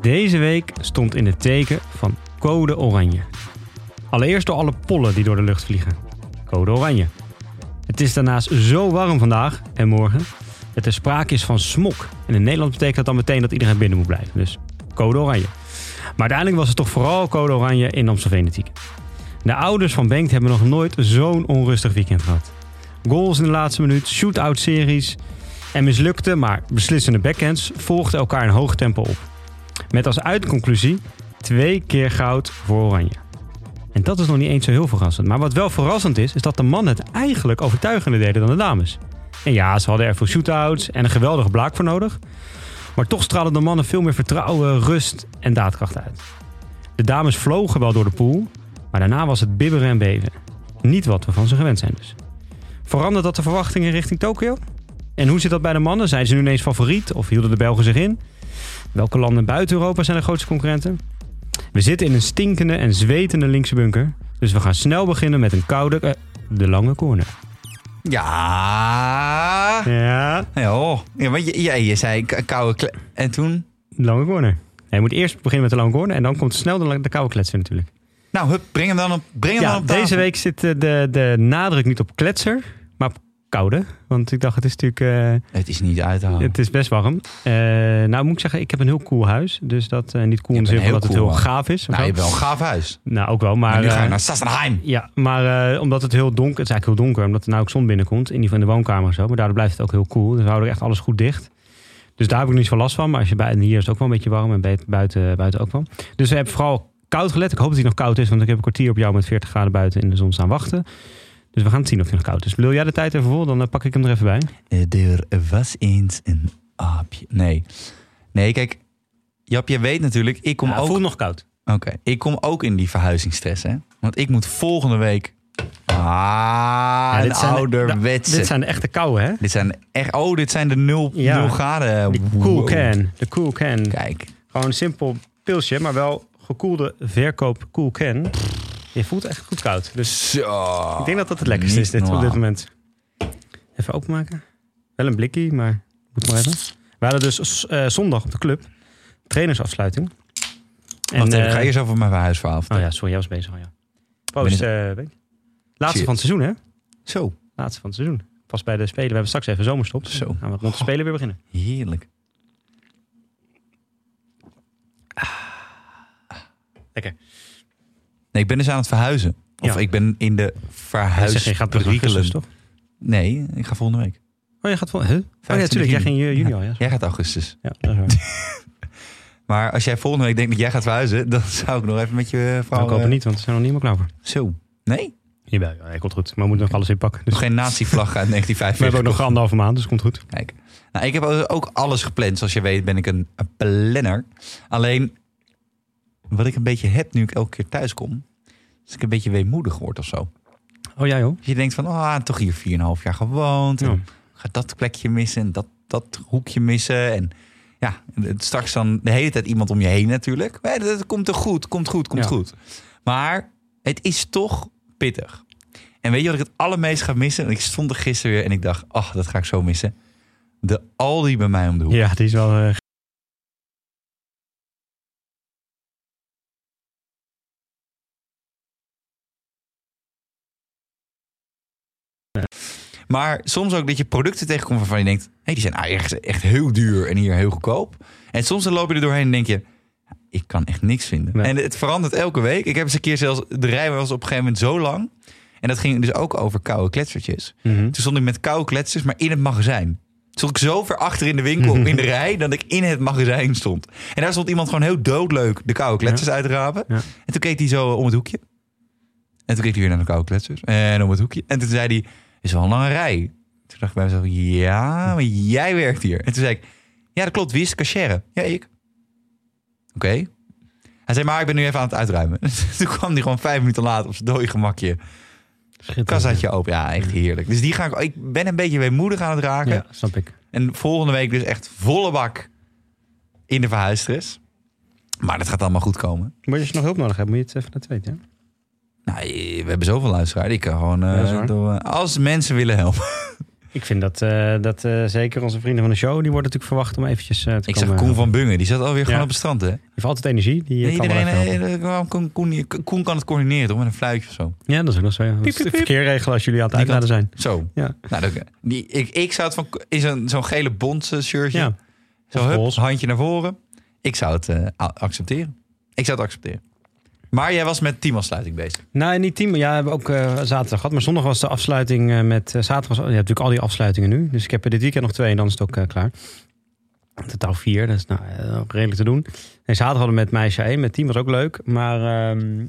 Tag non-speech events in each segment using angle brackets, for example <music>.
Deze week stond in het teken van code oranje. Allereerst door alle pollen die door de lucht vliegen. Code oranje. Het is daarnaast zo warm vandaag en morgen dat er sprake is van smok. En in Nederland betekent dat dan meteen dat iedereen binnen moet blijven. Dus code oranje. Maar uiteindelijk was het toch vooral code oranje in Amstelveen De ouders van Bengt hebben nog nooit zo'n onrustig weekend gehad. Goals in de laatste minuut, shootout series en mislukte, maar beslissende backhands volgden elkaar in hoog tempo op. Met als uitconclusie twee keer goud voor Oranje. En dat is nog niet eens zo heel verrassend. Maar wat wel verrassend is, is dat de mannen het eigenlijk overtuigender deden dan de dames. En ja, ze hadden er veel shootouts en een geweldige blaak voor nodig. Maar toch stralen de mannen veel meer vertrouwen, rust en daadkracht uit. De dames vlogen wel door de pool, maar daarna was het bibberen en beven. Niet wat we van ze gewend zijn dus. Verandert dat de verwachtingen richting Tokio? En hoe zit dat bij de mannen? Zijn ze nu ineens favoriet of hielden de Belgen zich in? Welke landen buiten Europa zijn de grootste concurrenten? We zitten in een stinkende en zwetende linkse bunker. Dus we gaan snel beginnen met een koude... eh, de lange corner. Ja. Ja, Ja, ja, want je, ja, je zei koude En toen? de lange corner. je moet eerst beginnen met de lange corner en dan komt snel de, de koude kletser natuurlijk. Nou, hup, breng hem dan op, breng hem Ja, dan op tafel. deze week zit eh, de, de nadruk niet op kletser, maar op koude. Want ik dacht, het is natuurlijk... eh, Het is niet uit te houden. Het is best warm. Eh, nou moet ik zeggen, ik heb een heel cool huis. Dus dat niet cool in de zin van dat het heel gaaf is. nou, je zo. hebt wel een gaaf huis. Nou, ook wel. Maar, Maar nu ga je naar Sassenheim. Ja, maar omdat het heel donker... Het is eigenlijk heel donker, omdat er nou ook zon binnenkomt. In ieder geval in de woonkamer en zo. Maar daardoor blijft het ook heel cool. Dus we houden echt alles goed dicht. Dus daar heb ik niet zoveel last van. Maar als je bij, en hier is het ook wel een beetje warm. En buiten, buiten, buiten ook wel. Dus we hebben vooral koud gelet. Ik hoop dat hij nog koud is. Want ik heb een kwartier op jou met 40 graden buiten in de zon staan wachten. Dus we gaan het zien of hij nog koud is. Wil jij de tijd even vol? Dan eh, pak ik hem er even bij. Er was eens een aapje. Nee. Nee, kijk. Jap, je weet natuurlijk, ik kom Ja, ook... voel nog koud. Oké, ik kom ook in die verhuizingsstress, hè. Want ik moet volgende week... Ah, Ja, dit zijn de- ouderwetse. Dit zijn de echte koude, hè? Dit zijn echt... Oh, dit zijn de 0, Ja. 0 graden. De cool Wow. can. De cool can. Kijk. Gewoon een simpel pilsje, maar wel gekoelde verkoop cool can. Je voelt echt goed koud. Dus Zo. ik denk dat dat het lekkerste is dit, op dit moment. Even openmaken. Wel een blikkie, maar moet maar even. We hadden dus eh, zondag op de club trainersafsluiting. Wacht even, eh, ga je zo over mijn huisverhaal Oh ja, sorry, jij was bezig al, ja. Proost, eh. Laatste Cheers. van het seizoen, hè? Zo, Laatste van het seizoen. Pas bij de Spelen. We hebben straks even zomerstop. Zo. Dan gaan we rond de Spelen weer beginnen. heerlijk. Lekker. Nee, ik ben dus aan het verhuizen. Of Ja. ik ben in de zegt, je gaat augustus, toch? Nee, ik ga volgende week. Oh, je gaat vol... Huh? Oh ja, 25 natuurlijk. Jij ging juni. ju- juni al, ja. Jij gaat augustus. Ja, dat is waar. <laughs> Maar als jij volgende week denkt dat jij gaat verhuizen, dan zou ik nog even met je vrouw... Nou, ik hoop het eh, niet, want we zijn nog niet meer klaar voor. Zo. Nee? Jawel, ja, hij komt goed. Maar we moeten nog alles inpakken. Dus Nog geen nazi-vlag uit <laughs> we 1945. hebben ook nog anderhalve maand, dus komt goed. Kijk. Nou, ik heb ook alles gepland. Zoals je weet ben ik een planner. Alleen, wat ik een beetje heb nu ik elke keer thuis kom... is dat ik een beetje weemoedig word of zo. Oh, hoor. Dus je denkt van, ah, toch hier 4,5 jaar gewoond. Ja. ga dat plekje missen en dat, dat hoekje missen. En ja, straks dan de hele tijd iemand om je heen natuurlijk. Maar dat komt er goed, komt goed, komt Ja. goed. Maar het is toch pittig. En weet je wat ik het allermeest ga missen? En ik stond er gisteren weer en ik dacht, ach, dat ga ik zo missen. De Aldi bij mij om de hoek. Ja, die is wel... eh, Maar soms ook dat je producten tegenkomt waarvan je denkt... Hey, die zijn echt, echt heel duur en hier heel goedkoop. En soms dan loop je er doorheen en denk je... Ik kan echt niks vinden. Nee. En het verandert elke week. Ik heb eens een keer zelfs... De rij was op een gegeven moment zo lang. En dat ging dus ook over koude kletsertjes. mhm. Toen stond ik met koude kletsers, maar in het magazijn. Toen stond ik zo ver achter in de winkel <laughs> in de rij... dat ik in het magazijn stond. En daar stond iemand gewoon heel doodleuk... de koude kletsers uit te rapen. Ja. En toen keek hij zo om het hoekje. En toen keek hij weer naar de koude kletsers. En om het hoekje. En toen zei hij, is wel een lange rij. Toen dacht ik bij mezelf, ja, maar jij werkt hier. En toen zei ik, ja dat klopt, wie is de cashier? Ja, ik. Oké. Hij zei, maar ik ben nu even aan het uitruimen. <laughs> toen kwam hij gewoon vijf minuten later op zijn dode gemakje. Kassaatje open. Ja, echt heerlijk. Dus die ga ik, ik ben een beetje weemoedig aan het raken. Ja, snap ik. En volgende week dus echt volle bak in de verhuisstress. Maar dat gaat allemaal goed komen. Maar als je nog hulp nodig hebt, moet je het even laten weten. Nou, we hebben zoveel luisteraars. Ik kan gewoon... eh, Ja, door, eh, als mensen willen helpen. <laughs> Ik vind dat, eh, dat eh, zeker onze vrienden van de show, die worden natuurlijk verwacht om eventjes eh, te Ik komen. zag Koen van Bungen. Die zat alweer gewoon op het strand, hè? Die heeft altijd energie. Die kan Iedereen, waarom Koen, Koen, Koen kan het coördineren, toch? Met een fluitje of zo. Ja, dat is ook nog zo. Ja. Piep, het piep. verkeer regelen als jullie aan het Die uitladen zijn. Zo. Ja. Nou, dat, die, ik, ik zou het van... Is een, zo'n gele bond shirtje. Ja. Zo, hup, handje naar voren. Ik zou het eh, accepteren. Ik zou het accepteren. Maar jij was met teamafsluiting bezig. Nou, niet team. Ja, we hebben ook eh, zaterdag gehad. Maar zondag was de afsluiting eh, met... eh, zaterdag was, je hebt natuurlijk al die afsluitingen nu. Dus ik heb er dit weekend nog twee en dan is het ook klaar. Totaal vier. Dat is nou redelijk te doen. En zaterdag hadden we met meisje 1. Met team was ook leuk. Maar ehm,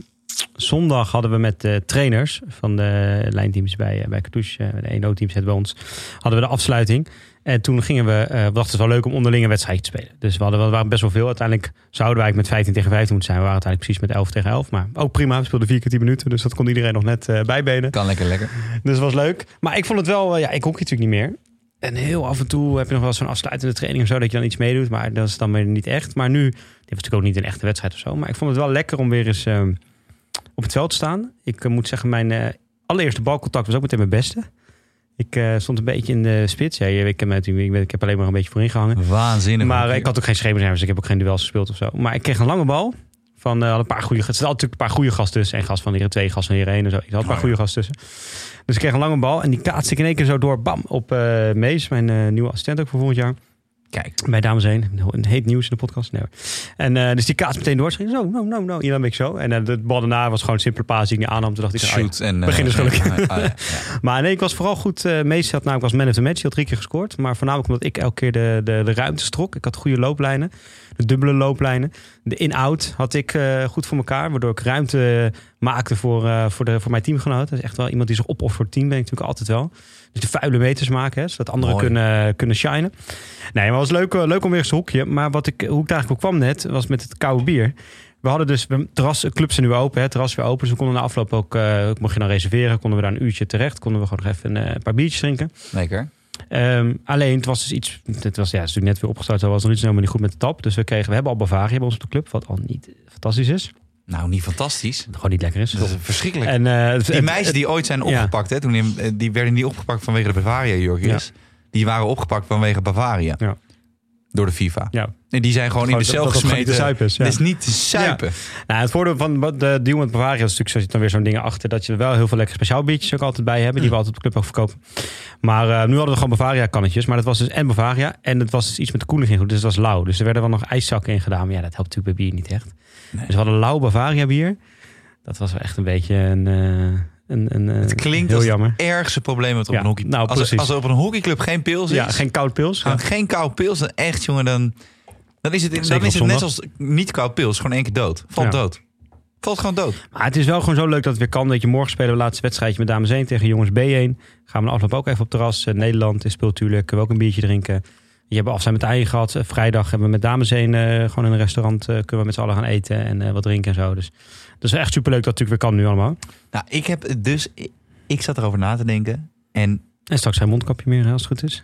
zondag hadden we met de trainers van de lijnteams bij, bij Cartouche. de 1-0-team zit bij ons. Hadden we de afsluiting. En toen gingen we, eh, we dachten het wel leuk om onderling een wedstrijdje te spelen. Dus we, hadden, we waren best wel veel. Uiteindelijk zouden wij eigenlijk met 15 tegen 15 moeten zijn. We waren uiteindelijk precies met 11 tegen 11. Maar ook prima, we speelden vier keer 10 minuten. Dus dat kon iedereen nog net eh, bijbenen. Kan lekker, lekker. Dus dat was leuk. Maar ik vond het wel, eh, ja, ik hockey natuurlijk niet meer. En heel af en toe heb je nog wel zo'n afsluitende training of zo, dat je dan iets meedoet. Maar dat is dan weer niet echt. Maar nu, dit was natuurlijk ook niet een echte wedstrijd of zo. Maar ik vond het wel lekker om weer eens eh, op het veld te staan. Ik moet zeggen, mijn allereerste balcontact was ook meteen mijn beste. Ik eh, stond een beetje in de spits. Ja, je- ik, heb, ik, ben- ik heb alleen maar een beetje voorin gehangen. Waanzinnig. Maar ik had ook geen schemerscherm, dus ik heb ook geen duels gespeeld of zo. Maar ik kreeg een lange bal. Van eh, een paar goede gasten. Er zaten natuurlijk een paar goede gasten tussen. En gast van hier twee, gast van hier één en zo. Ik had een paar Oh, goede gasten tussen. Dus ik kreeg een lange bal. En die kaatste ik in één keer zo door. Bam. Op eh, Mees, mijn nieuwe assistent ook voor volgend jaar. Kijk. Bij Dames 1. Een heet nieuws in de podcast. Nee. En eh, dus die kaats meteen door. Ze ging zo, no, no, no. Hier dan ben ik zo. En eh, de bal daarna was gewoon een simpele paas die ik niet aannam. Toen dacht ik, ah, ja. Shoot. En, eh, begin dus gelukkig. ah. <laughs> Maar nee, ik was vooral goed. eh Mees had namelijk was man of the match. Die had drie keer gescoord. Maar voornamelijk omdat ik elke keer de, de, de ruimte strok. Ik had goede looplijnen. De dubbele looplijnen. De in-out had ik goed voor elkaar. Waardoor ik ruimte maakte voor, eh, voor, de, voor mijn teamgenoten. Dat is echt wel iemand die zich opoffert voor het team. Ben ik natuurlijk altijd wel. Dus de vuile meters maken. Hè, zodat anderen Mooi. kunnen, kunnen shinen. Nee, maar het was leuk, eh, leuk om weer eens een hoekje. Maar wat ik, hoe ik daar eigenlijk op kwam net, was met het koude bier. We hadden dus, we- terras, clubs zijn nu open, hè, het terras weer open. Dus we konden na afloop ook, eh, mocht je dan reserveren, konden we daar een uurtje terecht. Konden we gewoon nog even een, eh, een paar biertjes drinken. Lekker. Ehm, alleen, het was dus iets, het was, ja, het is natuurlijk net weer opgestart, zo was nog iets helemaal niet goed met de tap. Dus we kregen, we hebben al Bavaria bij ons op de club, wat al niet fantastisch is. Nou, niet fantastisch. Gewoon niet lekker is. Dat is verschrikkelijk. En, eh, die meisjes die ooit zijn ja. opgepakt, hè, toen die, eh, die werden niet opgepakt vanwege de Bavaria-jurkjes. Die waren opgepakt vanwege Bavaria. Ja. Door de FIFA. Ja. En die zijn gewoon in de dat- cel dat het is, ja. Het is niet te zuipen. Nou, het voordeel van de deal met Bavaria is natuurlijk, zo zit dan weer zo'n dingen achter, dat je er wel heel veel lekkere speciaal biertjes ook altijd bij hebben, die we altijd op de club ook verkopen. Maar eh, nu hadden we gewoon Bavaria kannetjes, maar dat was dus en Bavaria en het was dus iets met de koeling goed, dus het was lauw. Dus er werden wel nog ijszakken in gedaan, maar ja, dat helpt natuurlijk bij bier niet echt. Nee. Dus we hadden lauw Bavaria bier. Dat was wel echt een beetje een, eh, een, een eh, Het klinkt heel als jammer. het ergste probleem wat er op Ja, een hockey... nou, als, er, als er op een hockeyclub geen pils is, Ja, geen koud pils. Ja. geen koud pils, dan echt jongen, dan, dan is het, dan is het net als niet koud pils, gewoon één keer dood. Valt Ja. dood. Valt gewoon dood. Maar het is wel gewoon zo leuk dat het weer kan. Dat je morgen spelen we laatste wedstrijdje met dames 1 tegen jongens B1. Gaan we de afloop ook even op terras. Eh, Nederland is speelt natuurlijk. Kunnen we ook een biertje drinken. Je hebt afzijn met eigen gehad. Eh, Vrijdag hebben we met dames 1 eh, gewoon in een restaurant. eh, kunnen we met z'n allen gaan eten en wat drinken en zo. Dus dat is echt superleuk dat het natuurlijk weer kan nu allemaal. Nou, ik heb het dus... Ik, ik zat erover na te denken. En En straks geen mondkapje meer als het goed is.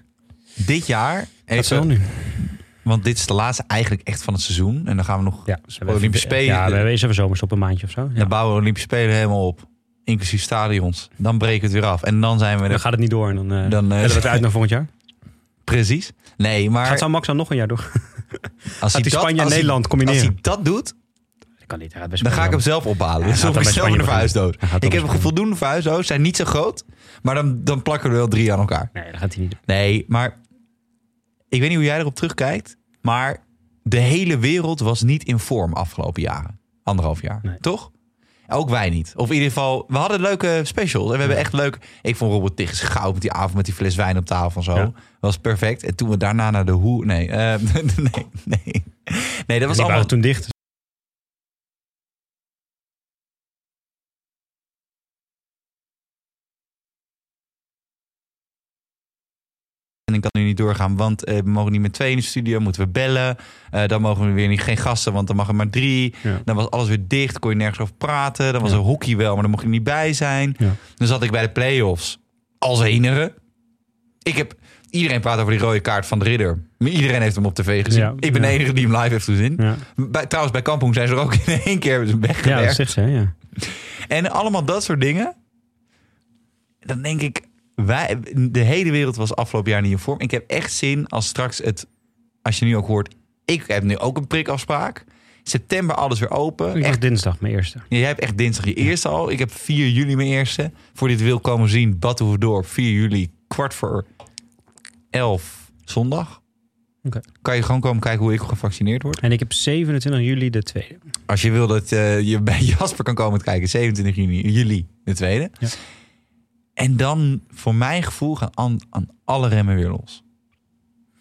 dit jaar... Dat is wel nu. want dit is de laatste eigenlijk echt van het seizoen. En dan gaan we nog Ja, Olympische Spelen. Ja, we hebben even zomerstop een maandje of zo. Ja. Dan bouwen we Olympische Spelen helemaal op. Inclusief stadions. Dan breken we het weer af. En dan zijn we Dan er. gaat het niet door. En dan, eh Dan, stellen we het uit <laughs> naar volgend jaar. Precies. Nee, maar Gaat zou Max dan nog een jaar door? <laughs> als hij dat- Spanje en als hij- dat doet, Dat kan niet. Hij dan ga ik hem zelf ophalen. Ja, dus dan ik zelf dan Ik heb een Spanje. voldoende verhuisdoos. Zijn niet zo groot. Maar dan, dan plakken we er wel drie aan elkaar. doen. Nee, dat gaat hij niet doen. Nee, maar ik weet niet hoe jij erop terugkijkt. Maar de hele wereld was niet in vorm afgelopen jaren. Anderhalf jaar. Nee. Toch? Ook wij niet. Of in ieder geval, we hadden leuke specials. En we hebben echt leuk. Ik vond Robert Tigges goud met die avond met die fles wijn op tafel en zo. Ja. Was perfect. En toen we daarna naar de hoe. Nee, eh, <laughs> nee, nee. Nee, dat was allemaal. toen dicht. En ik kan nu niet doorgaan, want eh, we mogen niet met twee in de studio. Moeten we bellen. Eh, dan mogen we weer niet geen gasten, want dan mag er maar drie. Ja. Dan was alles weer dicht, kon je nergens over praten. Dan was Ja. er hockey wel, maar dan mocht je niet bij zijn. Ja. Dan zat ik bij de play-offs als enige. Ik heb... Iedereen praat over die rode kaart van de ridder. Maar iedereen heeft hem op tv gezien. Ja, ik ben de enige die hem live heeft gezien. Ja, Bij, trouwens, bij Kampong zijn ze er ook in één keer ja dat weggewerkt. zegt ze, ja. En allemaal dat soort dingen. Dan denk ik, wij, de hele wereld was afgelopen jaar niet in vorm. Ik heb echt zin als straks het, als je nu ook hoort, ik heb nu ook een prikafspraak. September alles weer open. Ik Echt, dinsdag mijn eerste. jij hebt echt dinsdag je eerste al. Ik heb 4 juli mijn eerste. Voor dit wil komen zien, Battenhoeverdorp, 4 juli, kwart voor 11 zondag. Kan je gewoon komen kijken hoe ik gevaccineerd word. En ik heb 27 juli de tweede. Als je wil dat eh, je bij <laughs> Jasper kan komen kijken, 27 juni, juli, de tweede. Ja. En dan, voor mijn gevoel, gaan aan, aan alle remmen weer los.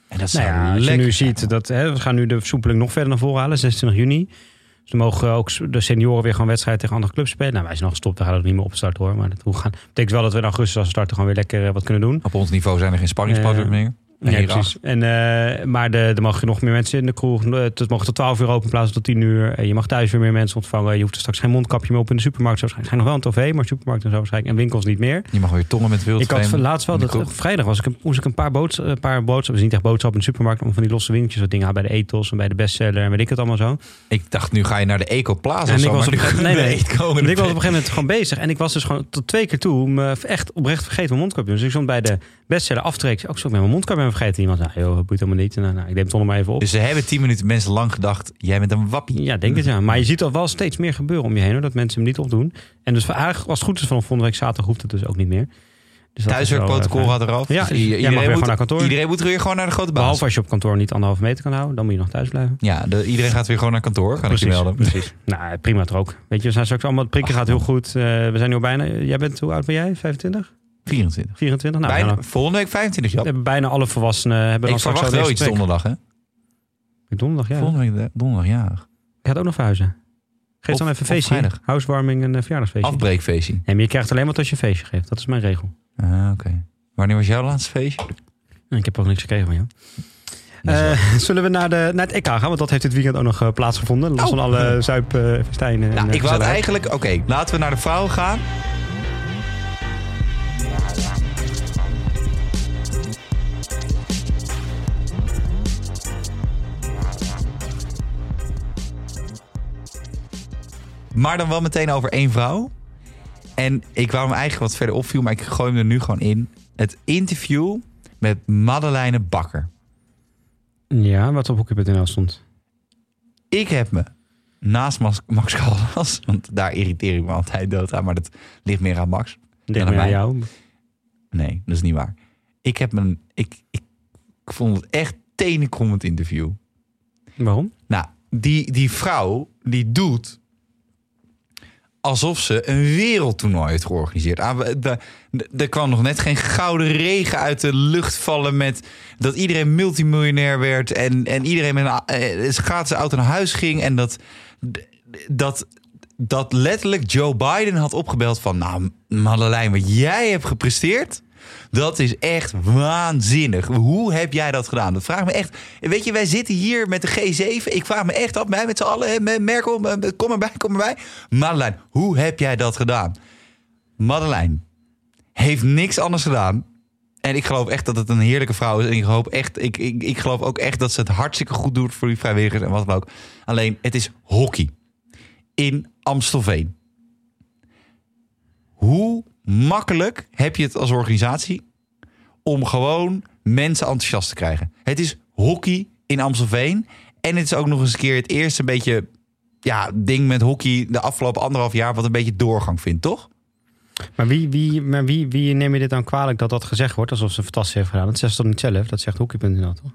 En dat Nou ja, als je nu ziet dat hè, we gaan nu de versoepeling nog verder naar voren halen, 26 juni. Dus dan mogen ook de senioren weer gewoon wedstrijden tegen andere clubs spelen. Nou, wij zijn nog gestopt, we gaan het niet meer opstarten hoor. Maar dat hoe gaan. betekent wel dat we in augustus als we starten gewoon weer lekker eh, wat kunnen doen. Op ons niveau zijn er geen sparringspartners Eh, meer. Ja, Nee, precies. En, eh, maar de, er mogen nog meer mensen in de kroeg. Eh, Het mogen tot 12 uur open in plaats van tot 10 uur. Eh, Je mag thuis weer meer mensen ontvangen. Je hoeft er straks geen mondkapje meer op in de supermarkt. Zo waarschijnlijk. Nog wel een tv, maar supermarkt en zo waarschijnlijk. En winkels niet meer. Je mag weer tongen met wild Ik had laatst wel, dat, vrijdag was ik, moest ik een paar, boods, een paar boodschappen, dus niet echt boodschappen in de supermarkt, maar van die losse winkeltjes, wat dingen bij de Ethos en bij de bestseller en weet ik het allemaal zo. Ik dacht, nu ga je naar de Ecoplaza En ik was op een gegeven- naar nee, de nee. eetkomende En ik was op een plek. gegeven moment gewoon bezig en ik was dus gewoon tot twee keer toe me echt oprecht vergeten mijn mondkapje. Dus ik stond bij de bestseller af te trekken. Ook zo, ik ben mijn mondkapje vergeten. Iemand zei, joh, dat boeit helemaal niet. Nou, nou, ik neem het onder maar even op. Dus ze hebben tien minuten mensen lang gedacht, jij bent een wappie. Ja, denk het ja. Maar je ziet al wel steeds meer gebeuren om je heen, hoor, dat mensen hem niet opdoen. En dus eigenlijk, als het goed is vanaf volgende week zaterdag, hoeft het dus ook niet meer. Dus dat Thuiswerkprotocol eh, gaat eraf. Ja, Dus jij mag weer iedereen, moet, naar kantoor. iedereen moet weer gewoon naar de grote baas. Behalve als je op kantoor niet anderhalve meter kan houden, dan moet je nog thuis blijven. Ja, de, iedereen gaat weer gewoon naar kantoor, kan ik je melden. precies. <laughs> nou, prima toch ook. Weet je, we zijn straks allemaal, het prikken gaat heel goed. Eh, we zijn nu al bijna, jij bent, hoe oud ben jij? 25? 24. 24? Nou, Bijna, al- volgende week 25, we Jap. hebben bijna alle volwassenen hebben dan Ik straks wel iets donderdag, hè? Donderdag, ja. Volgende week eh, donderdag, ja. Je gaat ook nog verhuizen. Geef dan even een feestje. vrijdag. Housewarming en een verjaardagsfeestje. Afbreekfeestje. Nee, maar je krijgt alleen wat als je een feestje geeft. Dat is mijn regel. Ah, oké. Wanneer was jouw laatste feestje? En ik heb ook niks gekregen van jou. Eh, <laughs> zullen we naar, de, naar het EK gaan? Want dat heeft dit weekend ook nog eh, plaatsgevonden. Los Oh. van alle zuipfestijnen. en, nou, eh, ik wou eigenlijk... Oké, laten we naar de vrouwen gaan. Maar dan wel meteen over één vrouw. En ik wou hem eigenlijk wat verder opviel, maar ik gooi hem er nu gewoon in. Het interview met Madeleine Bakker. Ja, wat op hoekje.nl stond. Ik heb me naast Max, Max want daar irriteer ik me altijd dood aan, maar dat ligt meer aan Max. Ligt aan meer aan jou. Nee, dat is niet waar. Ik heb me, ik, ik, ik vond het echt tenenkrommend interview. Waarom? Nou, die, die vrouw die doet alsof ze een wereldtoernooi heeft georganiseerd. Ah, Er kwam nog net geen gouden regen uit de lucht vallen met dat iedereen multimiljonair werd en, en iedereen met een eh, gratis auto naar huis ging en dat, dat, dat letterlijk Joe Biden had opgebeld van nou Madeleine, wat jij hebt gepresteerd, dat is echt waanzinnig. Hoe heb jij dat gedaan? Dat vraag me echt. Weet je, wij zitten hier met de G7. Ik vraag me echt af, mij met z'n allen. Merkel, eh, kom erbij, kom erbij. Madeleine, hoe heb jij dat gedaan? Madeleine heeft niks anders gedaan. En ik geloof echt dat het een heerlijke vrouw is. En hoop echt, ik, ik, ik geloof ook echt dat ze het hartstikke goed doet voor die vrijwilligers en wat dan ook. Alleen, het is hockey. In Amstelveen. Hoe makkelijk heb je het als organisatie om gewoon mensen enthousiast te krijgen? Het is hockey in Amstelveen. En het is ook nog eens een keer het eerste een beetje ja, ding met hockey de afgelopen anderhalf jaar wat een beetje doorgang vindt, toch? Maar wie, wie, maar wie, wie neem je dit dan kwalijk dat dat gezegd wordt? Alsof ze fantastisch heeft gedaan. Dat zegt ze toch niet zelf? Dat zegt hockey.nl toch?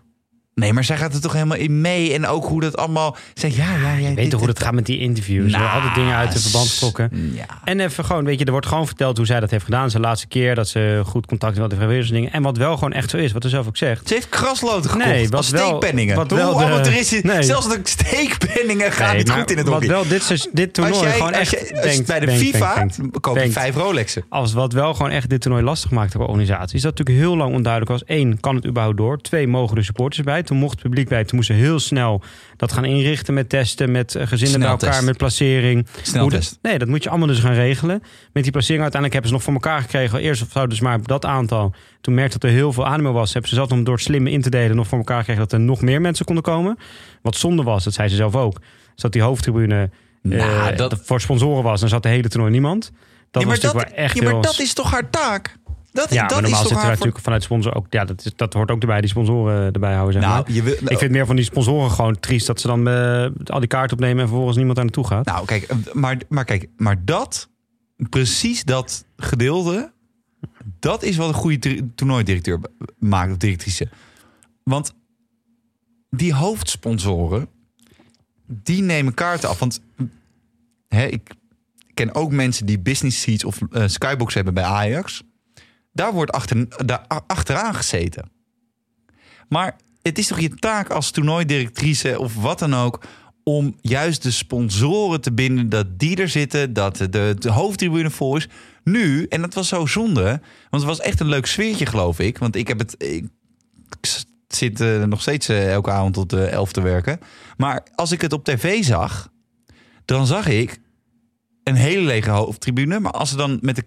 Nee, maar zij gaat er toch helemaal in mee. En ook hoe dat allemaal... Zeg, ja, ja, ja, Je weet toch hoe dat gaat met die interviews? er altijd dingen uit de verband getrokken. Ja. En even gewoon, weet je, er wordt gewoon verteld hoe zij dat heeft gedaan. Zijn laatste keer dat ze goed contact had met de vrijwilligers en dingen. En wat wel gewoon echt zo is, wat ze zelf ook zegt. Ze heeft krasloten gekocht Nee, wat als wel- steekpenningen. wat Hoe wel amateuristisch is nee. Zelfs de steekpenningen gaan Nee, niet goed in het Wat hockey. wel dit, dit toernooi als jij, gewoon als echt... je, als je denkt- bij de denkt- FIFA denkt- denkt- koop je vijf Rolexen. Als wat wel gewoon echt dit toernooi lastig maakt voor organisatie, is dat natuurlijk heel lang onduidelijk was. Eén, kan het überhaupt door? Twee, mogen de supporters bij? Toen mocht het publiek bij. Toen moesten ze heel snel dat gaan inrichten met testen, met eh, gezinnen bij Sneltest. elkaar, met placering. Sneltest. nee, dat moet je allemaal dus gaan regelen. Met die placering uiteindelijk hebben ze nog voor elkaar gekregen. Eerst zouden ze maar dat aantal. Toen merkte dat er heel veel animo was. Hebben ze zelf om door het slimme in te delen nog voor elkaar gekregen dat er nog meer mensen konden komen. Wat zonde was, dat zei ze zelf ook. is dat die hoofdtribune Nou, eh, dat- voor sponsoren was, dan zat de hele toernooi niemand. Dat ja, was natuurlijk dat, wel echt ja, maar heel... dat is toch haar taak? Dat, ja, dat maar is normaal zitten wij haar... natuurlijk vanuit sponsor ook... Ja, dat, is, dat hoort ook erbij, die sponsoren erbij houden, zeg maar. Nou, je wil, Ik vind meer van die sponsoren gewoon triest dat ze dan eh, al die kaarten opnemen en vervolgens niemand daar naartoe gaat. Nou, kijk, eh, maar, maar kijk, maar dat, precies dat gedeelte, dat is wat een goede toernooidirecteur maakt of directrice. Want die hoofdsponsoren, die nemen kaarten af. Want hè, ik ken ook mensen die business seats of eh, skybox hebben bij Ajax. Daar wordt achter, daar achteraan gezeten. Maar het is toch je taak als toernooidirectrice of wat dan ook om juist de sponsoren te binden, dat die er zitten, dat de, de hoofdtribune vol is. Nu, en dat was zo zonde, want het was echt een leuk sfeertje, geloof ik. Want ik heb het. Ik, zit eh, nog steeds eh, elke avond tot elf te werken. Maar als ik het op tv zag, dan zag ik een hele lege hoofdtribune. Maar als er dan met de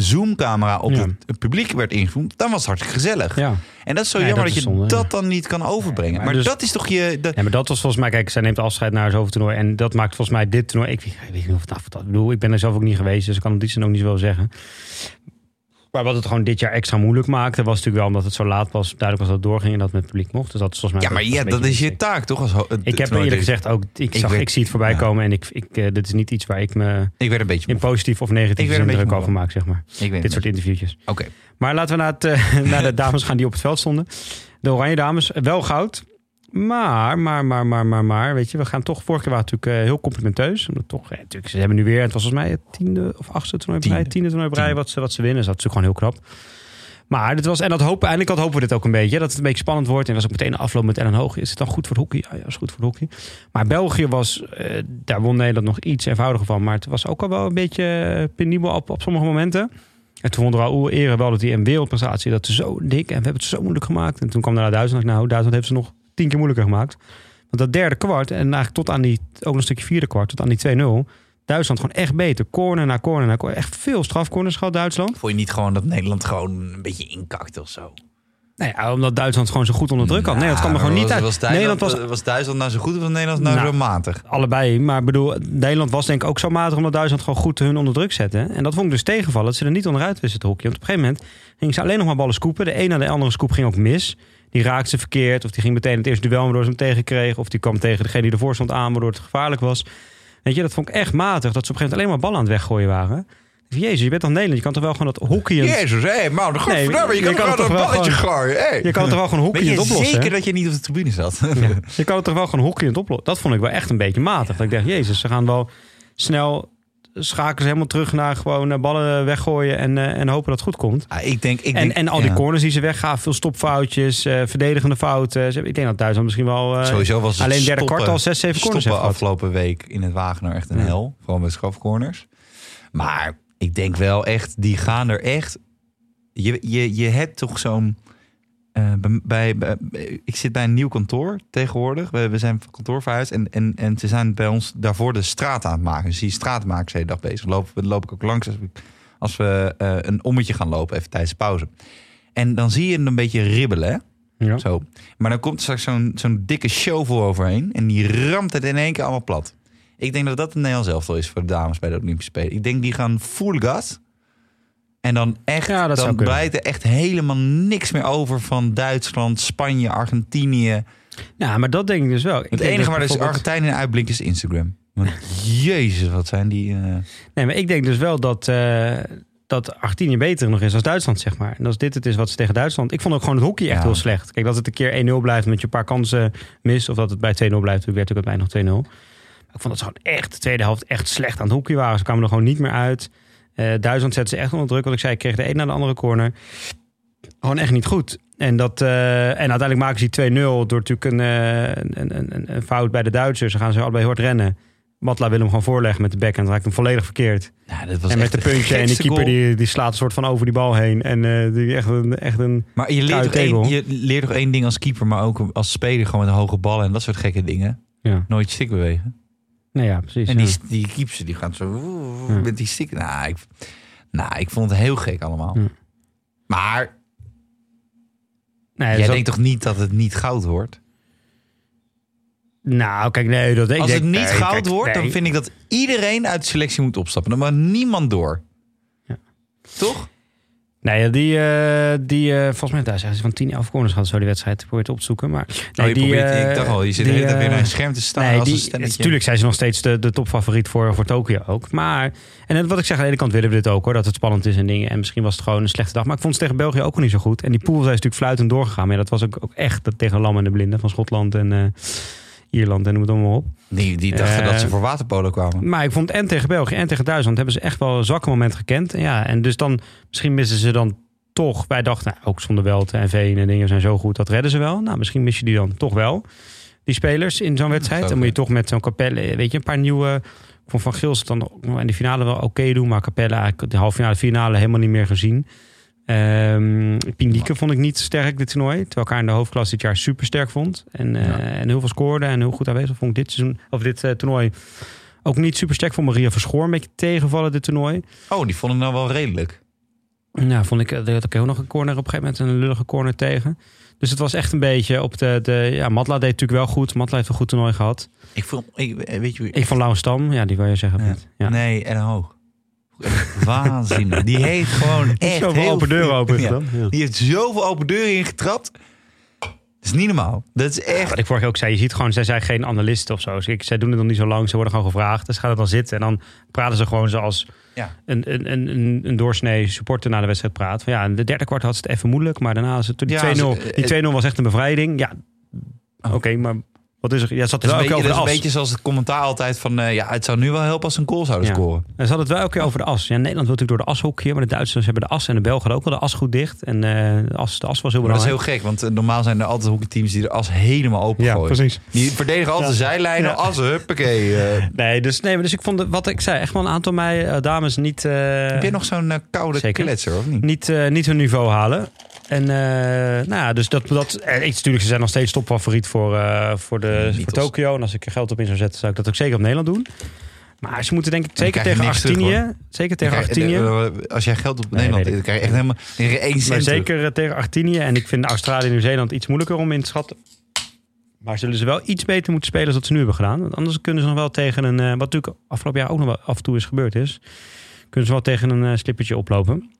zoomcamera op Ja. het, publiek werd ingezoomd, dan was het hartstikke gezellig. Ja. En dat is zo jammer dat je zonde, dat dan niet kan overbrengen. maar maar dus- dat is toch je. Dat, Ja, maar dat was volgens mij, kijk, zij neemt afscheid naar het hoofdtoernooi. En dat maakt volgens mij dit toernooi. Ik, weet- ik weet niet of het af dat. Ik bedoel, ik ben er zelf ook niet geweest, dus ik kan het die zin ook niet zoveel zeggen. Maar wat het gewoon dit jaar extra moeilijk maakte, was natuurlijk wel omdat het zo laat was. Duidelijk was dat het doorging en dat het met het publiek mocht. Dus dat is volgens mij. ja, maar ja, dat is je taak toch? Als, Ik heb eerlijk gezegd ook, ik, zag, ik zie het voorbij komen en ik, ik, eh, dit is niet iets waar ik me Ik werd een beetje. in positief of negatief indruk over maak, zeg maar. Ik weet Dit soort interviewtjes. Oké. Maar laten we naar, het, eh, <laughs> naar de dames gaan die op het veld stonden. De Oranje Dames, wel goud. Maar, maar, maar, maar, maar, maar, weet je, we gaan toch... Vorige keer waren we natuurlijk eh, heel complimenteus. Omdat toch, eh, natuurlijk, ze hebben nu weer, het was volgens mij het tiende of achtste toernooi bij, Tiende. toernooi bij wat ze, wat ze winnen. Dus dat is natuurlijk gewoon heel knap. Maar dit was, en dat hopen, eindelijk had hopen we dit ook een beetje. Dat het een beetje spannend wordt. En was ook meteen een afloop met Ellen Hoog. Is het dan goed voor het hockey? Ja, ja, is goed voor het hockey. Maar België was, eh, daar won Nederland nog iets eenvoudiger van. Maar het was ook al wel een beetje penibel op, op sommige momenten. En toen vond Raoul Eren wel dat hij een wereldprestatie, dat ze zo dik en we hebben het zo moeilijk gemaakt. En toen kwam daarna Duitsland. Nou, Duitsland heeft ze nog tien keer moeilijker gemaakt. Want dat derde kwart, en eigenlijk tot aan die, ook nog een stukje vierde kwart, tot aan die 2-0. Duitsland gewoon echt beter. Corner na corner na corner. Echt veel strafcorners gehad, Duitsland. Vond je niet gewoon dat Nederland gewoon een beetje inkakte of zo? Ja, omdat Duitsland gewoon zo goed onder druk had. Nee, dat er Nou, gewoon niet uit. Was Duitsland, Nederland was was Duitsland nou zo goed of was Nederland nou, Nou, zo matig? allebei. Maar bedoel, Nederland was denk ik ook zo matig omdat Duitsland gewoon goed hun onder druk zette. En dat vond ik dus tegenvallen. Dat ze er niet onderuit wisten te hockey. Want op een gegeven moment gingen ze alleen nog maar ballen scoepen. De een na de andere scoop ging ook mis. Die raakte ze verkeerd. Of die ging meteen het eerste duel waardoor ze hem tegenkregen. Of die kwam tegen degene die ervoor stond aan waardoor het gevaarlijk was. Weet je, dat vond ik echt matig. Dat ze op een gegeven moment alleen maar ballen aan het weggooien waren. Jezus, je bent toch Nederland? Je kan toch wel gewoon dat hockey... Jezus, hé, man, de Nee, je je kan, een toch wel balletje gewoon- gooien. Hey. Je kan het toch wel gewoon hockey Weet in je het oplossen? zeker hè? dat je niet op de tribune zat? Ja. <laughs> Je kan het toch wel gewoon het oplossen? Dat vond ik wel echt een beetje matig. Dat ik dacht, jezus, ze gaan wel snel schakelen ze helemaal terug naar gewoon eh, ballen weggooien en, eh, en hopen dat het goed komt. Ah, ik denk, ik En, denk, en al die ja. corners die ze weggaven, veel stopfoutjes, eh, verdedigende fouten. Ik denk dat Duitsland misschien wel Sowieso was het alleen derde kwart al zes, zeven corners stoppen afgelopen week in het Wagener echt een Ja. hel. Vooral met strafcorners. Maar ik denk wel echt, die gaan er echt... Je, je, je hebt toch zo'n... eh, bij, ik zit bij een nieuw kantoor tegenwoordig. We, we zijn van kantoor verhuisd. En, en, en ze zijn bij ons daarvoor de straat aan het maken. Dus die straatmakers de hele dag bezig. Lopen, we loop ik ook langs als we, als we eh, een ommetje gaan lopen, even tijdens de pauze. En dan zie je een beetje ribbelen. Hè? Ja. Zo. Maar dan komt er straks zo'n zo'n dikke shovel overheen. En die ramt het in één keer allemaal plat. Ik denk dat dat een Nederlands elftal is voor de dames bij de Olympische Spelen. Ik denk die gaan full gas. En dan echt, Ja, dan blijft er echt helemaal niks meer over van Duitsland, Spanje, Argentinië. Ja, maar dat denk ik dus wel. Ik Het enige waar dus bijvoorbeeld- Argentinië in uitblinkt is Instagram. Want <laughs> jezus, wat zijn die... eh, Nee, maar ik denk dus wel dat, eh, dat Argentinië beter nog is als Duitsland, zeg maar. En als dit het is wat ze tegen Duitsland... Ik vond ook gewoon het hockey echt Ja. heel slecht. Kijk, dat het een keer 1-0 blijft met je een paar kansen mis... of dat het bij 2-0 blijft, toen werd het bij nog 2-0. Maar ik vond dat ze gewoon echt de tweede helft echt slecht aan het hockey waren. Ze kwamen er gewoon niet meer uit. Eh, Duitsland zette ze echt onder druk. Wat ik zei, ik kreeg de een naar de andere corner. Gewoon echt niet goed. En, dat, eh, en uiteindelijk maken ze die 2-0 door natuurlijk een, eh, een, een, een, een fout bij de Duitsers. Ze gaan ze allebei hard rennen. Matla wil hem gewoon voorleggen met de backhand. Raakt hem volledig verkeerd. dat was en met de puntje en die gekste keeper goal. die, die slaat een soort van over die bal heen. En die echt een, echt een... Maar je leert, toch één, je leert toch één ding als keeper, maar ook als speler gewoon met hoge ballen en dat soort gekke dingen. Ja, Nooit je stick bewegen. Nee, ja precies. En ja. die, die die gaan zo Ja. met die stick. Nou ik, nou, ik vond het heel gek allemaal. Ja. Maar Nee, jij denkt toch niet dat het niet goud wordt? Nou, kijk, nee, dat ik Als denk, het niet nee, goud kijk, wordt, dan vind ik dat iedereen uit de selectie moet opstappen. Dan mag niemand door. Ja. Toch? Nee, die, eh, die eh, volgens mij, daar zeggen ze van 10, 11 corners gehad, zo die wedstrijd. Ik probeer het op te zoeken. Maar nee, oh, je die, probeert, eh, ik dacht al, je zit de die, hele tijd weer eh, naar een scherm te staan Nee, als die, natuurlijk zijn ze nog steeds de, de topfavoriet voor, voor Tokio ook. Maar, en het- wat ik zeg, aan de ene kant willen we dit ook hoor, dat het spannend is en dingen. En misschien was het gewoon een slechte dag. Maar ik vond ze tegen België ook wel niet zo goed. En die pool zijn natuurlijk fluitend doorgegaan. Maar ja, dat was ook, ook echt dat tegen Lam en de Blinden van Schotland en eh, Ierland en noem het allemaal op. Die, die dachten Eh, dat ze voor waterpolo kwamen. Maar ik vond en tegen België en tegen Duitsland hebben ze echt wel een zwakke moment gekend. En Ja, en dus dan misschien missen ze dan toch. Wij dachten, nou, ook zonder Welte en Veen en dingen zijn zo goed, dat redden ze wel. Nou, misschien mis je die dan toch wel, die spelers in zo'n wedstrijd. Dan moet je toch met zo'n Capelle, weet je, een paar nieuwe. Ik vond Van Gils dan in de finale wel oké doen, maar Capelle eigenlijk de halve finale, finale helemaal niet meer gezien. Pindieke vond ik niet sterk dit toernooi. Terwijl ik haar in de hoofdklasse dit jaar super sterk vond. En, eh, Ja. en heel veel scoorde en heel goed aanwezig vond ik dit seizoen, of dit eh, toernooi ook niet super sterk voor Maria Verschoor. Een beetje tegenvallen dit toernooi. Oh, die vond ik nou wel redelijk. Nou, vond ik, er had ook heel nog een corner op een gegeven moment, een lullige corner tegen. Dus het was echt een beetje op de, de ja, Matla deed natuurlijk wel goed. Matla heeft een goed toernooi gehad. Ik vond, ik, weet je? Ik van Lauw Stam, ja, die wil je zeggen. Ja. Nee, en hoog. Waanzinnig. Die heeft gewoon echt Zoveel heel open deuren open Ja. Ja. Die heeft zoveel open deuren ingetrapt. Dat is niet normaal. Dat is echt... Wat ik vorige keer ook zei, je ziet gewoon, zij zijn geen analisten of zo. Dus ik, zij doen het nog niet zo lang, ze worden gewoon gevraagd. Dus gaan er dan zitten en dan praten ze gewoon zoals Ja. een, een, een, een, doorsnee supporter na de wedstrijd praat. Van ja, in de derde kwart had ze het even moeilijk, maar daarna is het die Ja, 2-0. ze- Die 2-0 was echt een bevrijding. Ja, Oh. oké, maar wat is er? Ja, zat het is, wel een beetje, een as. beetje zoals het commentaar altijd van... eh, ja, het zou nu wel helpen als ze een goal zouden Ja. scoren. En ze hadden het wel elke keer over de as. Ja, Nederland wil natuurlijk door de ashokje, maar de Duitsers hebben de as en de Belgen ook wel de as goed dicht. En eh, de, as, de as was heel Maar dat is belangrijk. heel gek, want eh, normaal zijn er altijd hockeyteams die de as helemaal open ja, gooien. precies. Die verdedigen altijd Ja. de zijlijnen, assen, huppakee. Nee, dus, nee, maar dus ik vond, wat ik zei, echt wel een aantal mij, dames niet, Heb je nog zo'n koude Zeker. kletser, of niet? niet, niet hun niveau halen. En eh, nou ja, dus dat, dat eh, natuurlijk, ze zijn nog steeds topfavoriet voor, eh, voor, de, voor als- Tokio. En als ik er geld op in zou zetten, zou ik dat ook zeker op Nederland doen. Maar ze moeten denk ik zeker tegen Argentinië. zeker tegen Argentinië. Als jij geld op Nee, Nederland, ik. dan krijg je echt helemaal één cent Maar zeker tegen Argentinië. En ik vind Australië en Nieuw-Zeeland iets moeilijker om in te schatten. Maar zullen ze wel iets beter moeten spelen dan dat ze nu hebben gedaan. Want anders kunnen ze nog wel tegen een... wat natuurlijk afgelopen jaar ook nog wel af en toe is gebeurd is. Kunnen ze wel tegen een slippertje oplopen.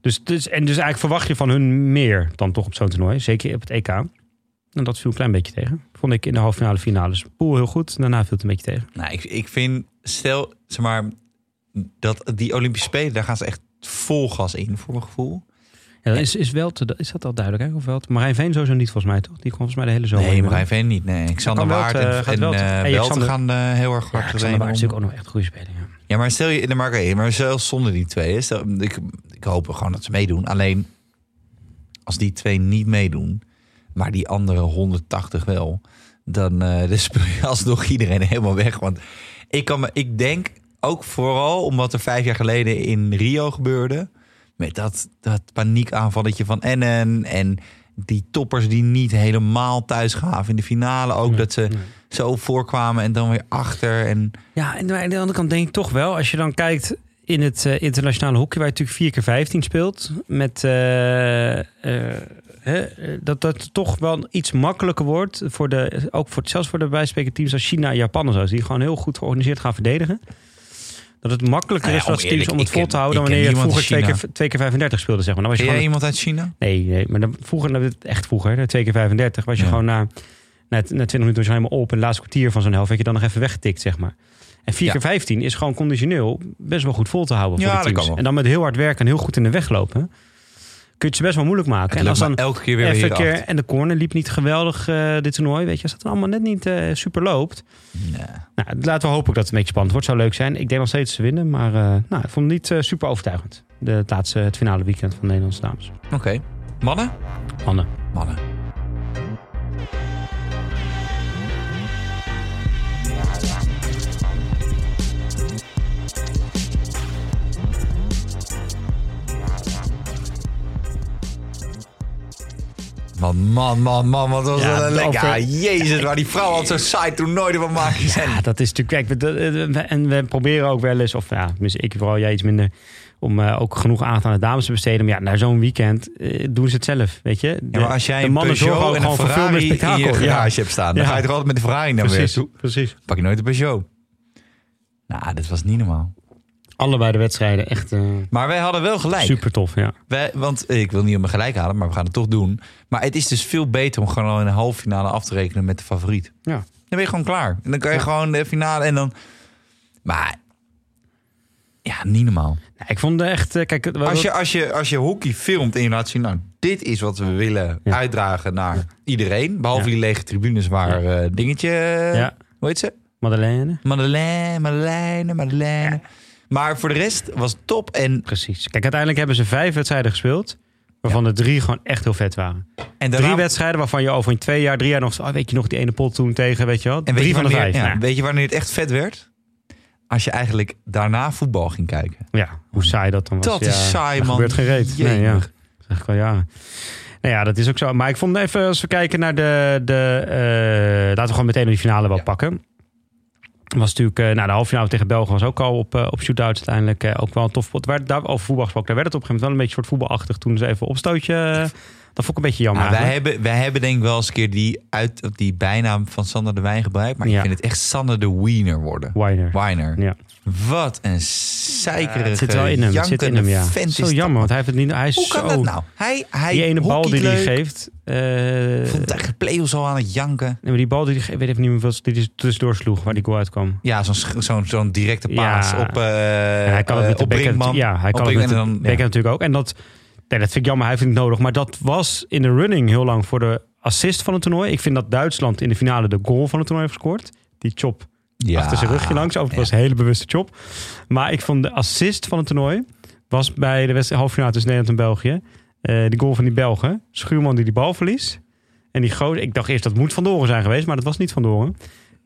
Dus, dus, en dus eigenlijk verwacht je van hun meer dan toch op zo'n toernooi. Zeker op het EK. En dat viel een klein beetje tegen. Vond ik in de halve finale finales. Poel heel goed. Daarna viel het een beetje tegen. Nou, ik, ik vind, stel, zeg maar, dat die Olympische Spelen, daar gaan ze echt vol gas in, voor mijn gevoel. Ja, dat is, is, wel te, is dat al duidelijk? Hè? Of wel te- Marijn Veen sowieso niet volgens mij toch? Die kwam volgens mij de hele zomer. nee. Marijn Veen niet. Nee, Xander Waard en, gaat en Xander- gaan eh, heel erg Ja, hard Xander trainen Waard is natuurlijk ook nog echt goede speler. Ja. Ja, maar stel je, maar, oké, maar zelfs zonder die twee, stel, ik, ik hoop gewoon dat ze meedoen. Alleen, als die twee niet meedoen, maar die andere 180 wel, dan, eh <laughs> dan speel je alsnog iedereen helemaal weg. Want ik, kan me, ik denk ook vooral omdat er vijf jaar geleden in Rio gebeurde, met dat, dat paniekaanvalletje van Ennen en die toppers die niet helemaal thuis gaven in de finale. Ook dat ze Nee. zo voorkwamen en dan weer achter. En Ja, en aan de andere kant denk ik toch wel, als je dan kijkt in het eh, internationale hockey, waar je natuurlijk 4 keer 15 speelt, met eh, eh, hè, dat dat toch wel iets makkelijker wordt voor de, ook voor, zelfs voor de bijsprekende teams als China en Japan en zo, die gewoon heel goed georganiseerd gaan verdedigen. Dat het makkelijker Nou ja, is teams om het vol ken- te houden dan wanneer je vroeger twee keer, twee keer 35 speelde, zeg maar. Dan was je gewoon, iemand uit China? nee, nee, maar dan, vroeger, nou, echt vroeger, twee keer 35, was je Ja. gewoon na, na, na 20 minuten was je helemaal op en het laatste kwartier van zo'n helft werd je dan nog even weggetikt, zeg maar. En 4 Ja. keer 15 is gewoon conditioneel best wel goed vol te houden voor Ja, de dat teams. kan wel. En dan met heel hard werken en heel goed in de weg lopen, kun je ze best wel moeilijk maken. Het en als dan elke keer weer even keer, en de corner liep niet geweldig eh, dit toernooi, weet je, als dat dan allemaal net niet eh, super loopt. Nee. Nou, laten we hopen dat het een beetje spannend wordt. Zou leuk zijn. Ik denk nog steeds ze winnen, maar eh, nou, ik vond het niet super overtuigend. De, het laatste, het finale weekend van de Nederlandse dames. Oké. Mannen? Mannen. Mannen. Man, man, man, man, wat was Ja, dat een lekker. Ah, jezus, waar die vrouw had zo saai toen nooit van maken. Ja, dat is natuurlijk. Kijk, eh, en we proberen ook wel eens, of ja, ik vooral jij iets minder, om eh, ook genoeg aandacht aan de dames te besteden. Maar ja, naar zo'n weekend eh, doen ze het zelf, weet je. De, Ja, maar als jij de een mannen zorgen ook een gewoon voor veel meer Ferrari in je Ja, garage hebt staan, dan Ja. ga je toch altijd met de Ferrari naar weer precies, toe. precies. Pak je nooit de Peugeot. Nou, dat was niet normaal. Allebei de wedstrijden echt eh, Maar wij hadden wel gelijk. super tof, ja. Wij, want ik wil niet om me gelijk halen, maar we gaan het toch doen. Maar het is dus veel beter om gewoon al in de halve finale af te rekenen met de favoriet. Ja. Dan ben je gewoon klaar. En dan kan je Ja. gewoon de finale en dan... Maar ja, niet normaal. Nou, ik vond het echt, eh, kijk, Als je, als, je, als je hockey filmt en je laat zien... nou, dit is wat we willen Ja. uitdragen naar iedereen. Behalve die lege tribunes waar eh, dingetje... ja, Hoe heet ze? Madeleine. Madeleine, Madeleine, Madeleine. Maar voor de rest was het top. En, Precies. Kijk, uiteindelijk hebben ze vijf wedstrijden gespeeld. Waarvan er drie gewoon echt heel vet waren. en daarna, Drie wedstrijden waarvan je over in twee jaar, drie jaar nog... Oh, weet je nog die ene pot toen tegen, weet je wel? En weet drie je van de vijf. ja, Nou, Weet je wanneer het echt vet werd? Als je eigenlijk daarna voetbal ging kijken. ja, hoe saai dat dan was. Dat ja, is saai, man. gebeurt geen reet. Nee, ja. Dat is jaren. Nou ja, dat is ook zo. Maar ik vond even, als we kijken naar de... de eh, laten we gewoon meteen naar die finale wel Ja. pakken. Was natuurlijk, eh, nou, de halve tegen België was ook al op, eh, op shootouts uiteindelijk. eh, ook wel een tof pot. Daar, over voetbal gesproken, daar werd het op een gegeven moment wel een beetje soort voetbalachtig. Toen ze even opstootje. Dat vond ik een beetje jammer. Nou, wij, eigenlijk. hebben, wij hebben denk ik wel eens een keer die, uit, die bijnaam van Sander de Wijn gebruikt. Maar Ja. ik vind het echt Sander de Wiener worden. Winer. Winer. Ja. Wat een zeikerige, het zit wel in hem. Het zit in hem, ja. Zo jammer, want hij heeft het niet. Hij is Hoe kan zo. dat nou? Hij, hij Die ene bal die hij geeft. eh, Vond de play-offs al aan het janken. nee, maar die bal die hij geeft, weet even niet meer wat die hij tussendoor sloeg, waar die goal uitkwam. Ja, zo'n zo'n zo'n directe paas Ja. op, eh En hij kan het eh, met de. Brinkman. Ja, hij kan het met de ja. natuurlijk ook. En dat, nee, dat vind ik jammer. Hij vindt het nodig. Maar dat was in de running heel lang voor de assist van het toernooi. Ik vind dat Duitsland in de finale de goal van het toernooi heeft gescoord. Die chop Ja. achter zijn rugje langs. Overigens was een hele bewuste chop. Maar ik vond de assist van het toernooi was bij de wedstrijd halve finale tussen Nederland en België. eh die goal van die Belgen. Schuurman die die bal verliest. En die goot, ik dacht eerst dat moet Van Doren zijn geweest, maar dat was niet Van Doren.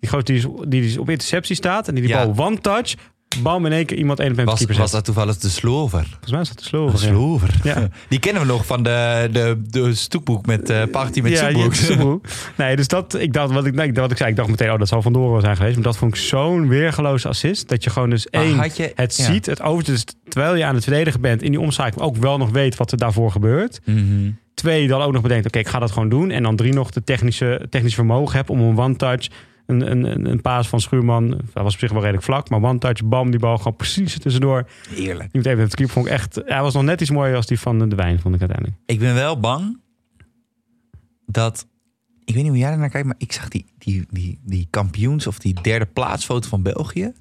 Die goot die, is- die op interceptie staat en die die Ja. bal one touch. Bam in één keer iemand één op Was, keeper was dat toevallig de slover? Volgens mij is dat de slover. De slover. Ja. <laughs> Die kennen we nog van de, de, de stoepboek met eh party met ja. <laughs> <laughs> Nee, dus dat, ik dacht, wat ik, nee, wat ik zei, ik dacht meteen, oh, dat zal Van Doren zijn geweest. Maar dat vond ik zo'n weergeloze assist. Dat je gewoon dus Maar één, je- het ziet, het over, dus terwijl je aan het verdedigen bent in die omschakeling ook wel nog weet wat er daarvoor gebeurt. Mhm. Twee, dan ook nog bedenkt, oké, ik ga dat gewoon doen. En dan drie, nog de technische, technisch vermogen heb om een one-touch, een, een, een, paas van Schuurman, dat was op zich wel redelijk vlak, maar one-touch, bam, die bal gewoon precies tussendoor. Heerlijk. Je moet even het keeper vond ik echt, hij was nog net iets mooier als die van de wijn, vond ik uiteindelijk. Ik ben wel bang dat... Ik weet niet hoe jij ernaar kijkt, maar ik zag die, die, die, die kampioens... of die derde plaatsfoto van België...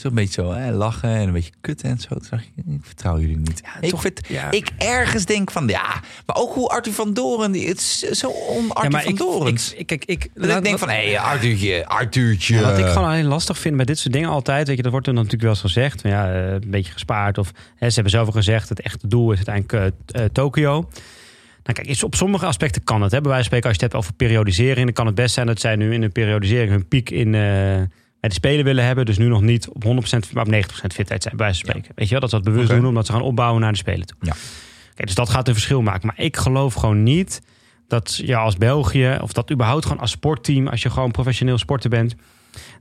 Zo'n beetje zo hè, lachen en een beetje kutten en zo. Toen dacht ik, ik vertrouw jullie niet. ik, toch- vind, ja. ik ergens denk van, ja... Maar ook hoe Arthur van Doren... Die, het is zo on-Arthur van Doren. ik, ik, kijk, ik, dat ik denk van, hé, hey, Arthurtje, Arthurtje. Wat ik gewoon alleen lastig vind bij dit soort dingen altijd, weet je, dat wordt er natuurlijk wel eens gezegd, van, ja, eh, een beetje gespaard. Of hè, ze hebben zelf al gezegd, het echte doel is uiteindelijk eh, Tokio. Nou kijk, is- op sommige aspecten kan het. Hè. Bij wijze van spreken, als je het hebt over periodisering, dan kan het best zijn dat zij nu in de periodisering hun piek in, bij de Spelen willen hebben. Dus nu nog niet op 100%, maar op 90% fitheid zijn, bij wijze van spreken. Weet je wel, dat ze dat bewust doen, omdat ze gaan opbouwen naar de Spelen toe. Ja. Dus dat gaat een verschil maken. Maar ik geloof gewoon niet dat je als België, of dat überhaupt gewoon als sportteam, als je gewoon professioneel sporter bent,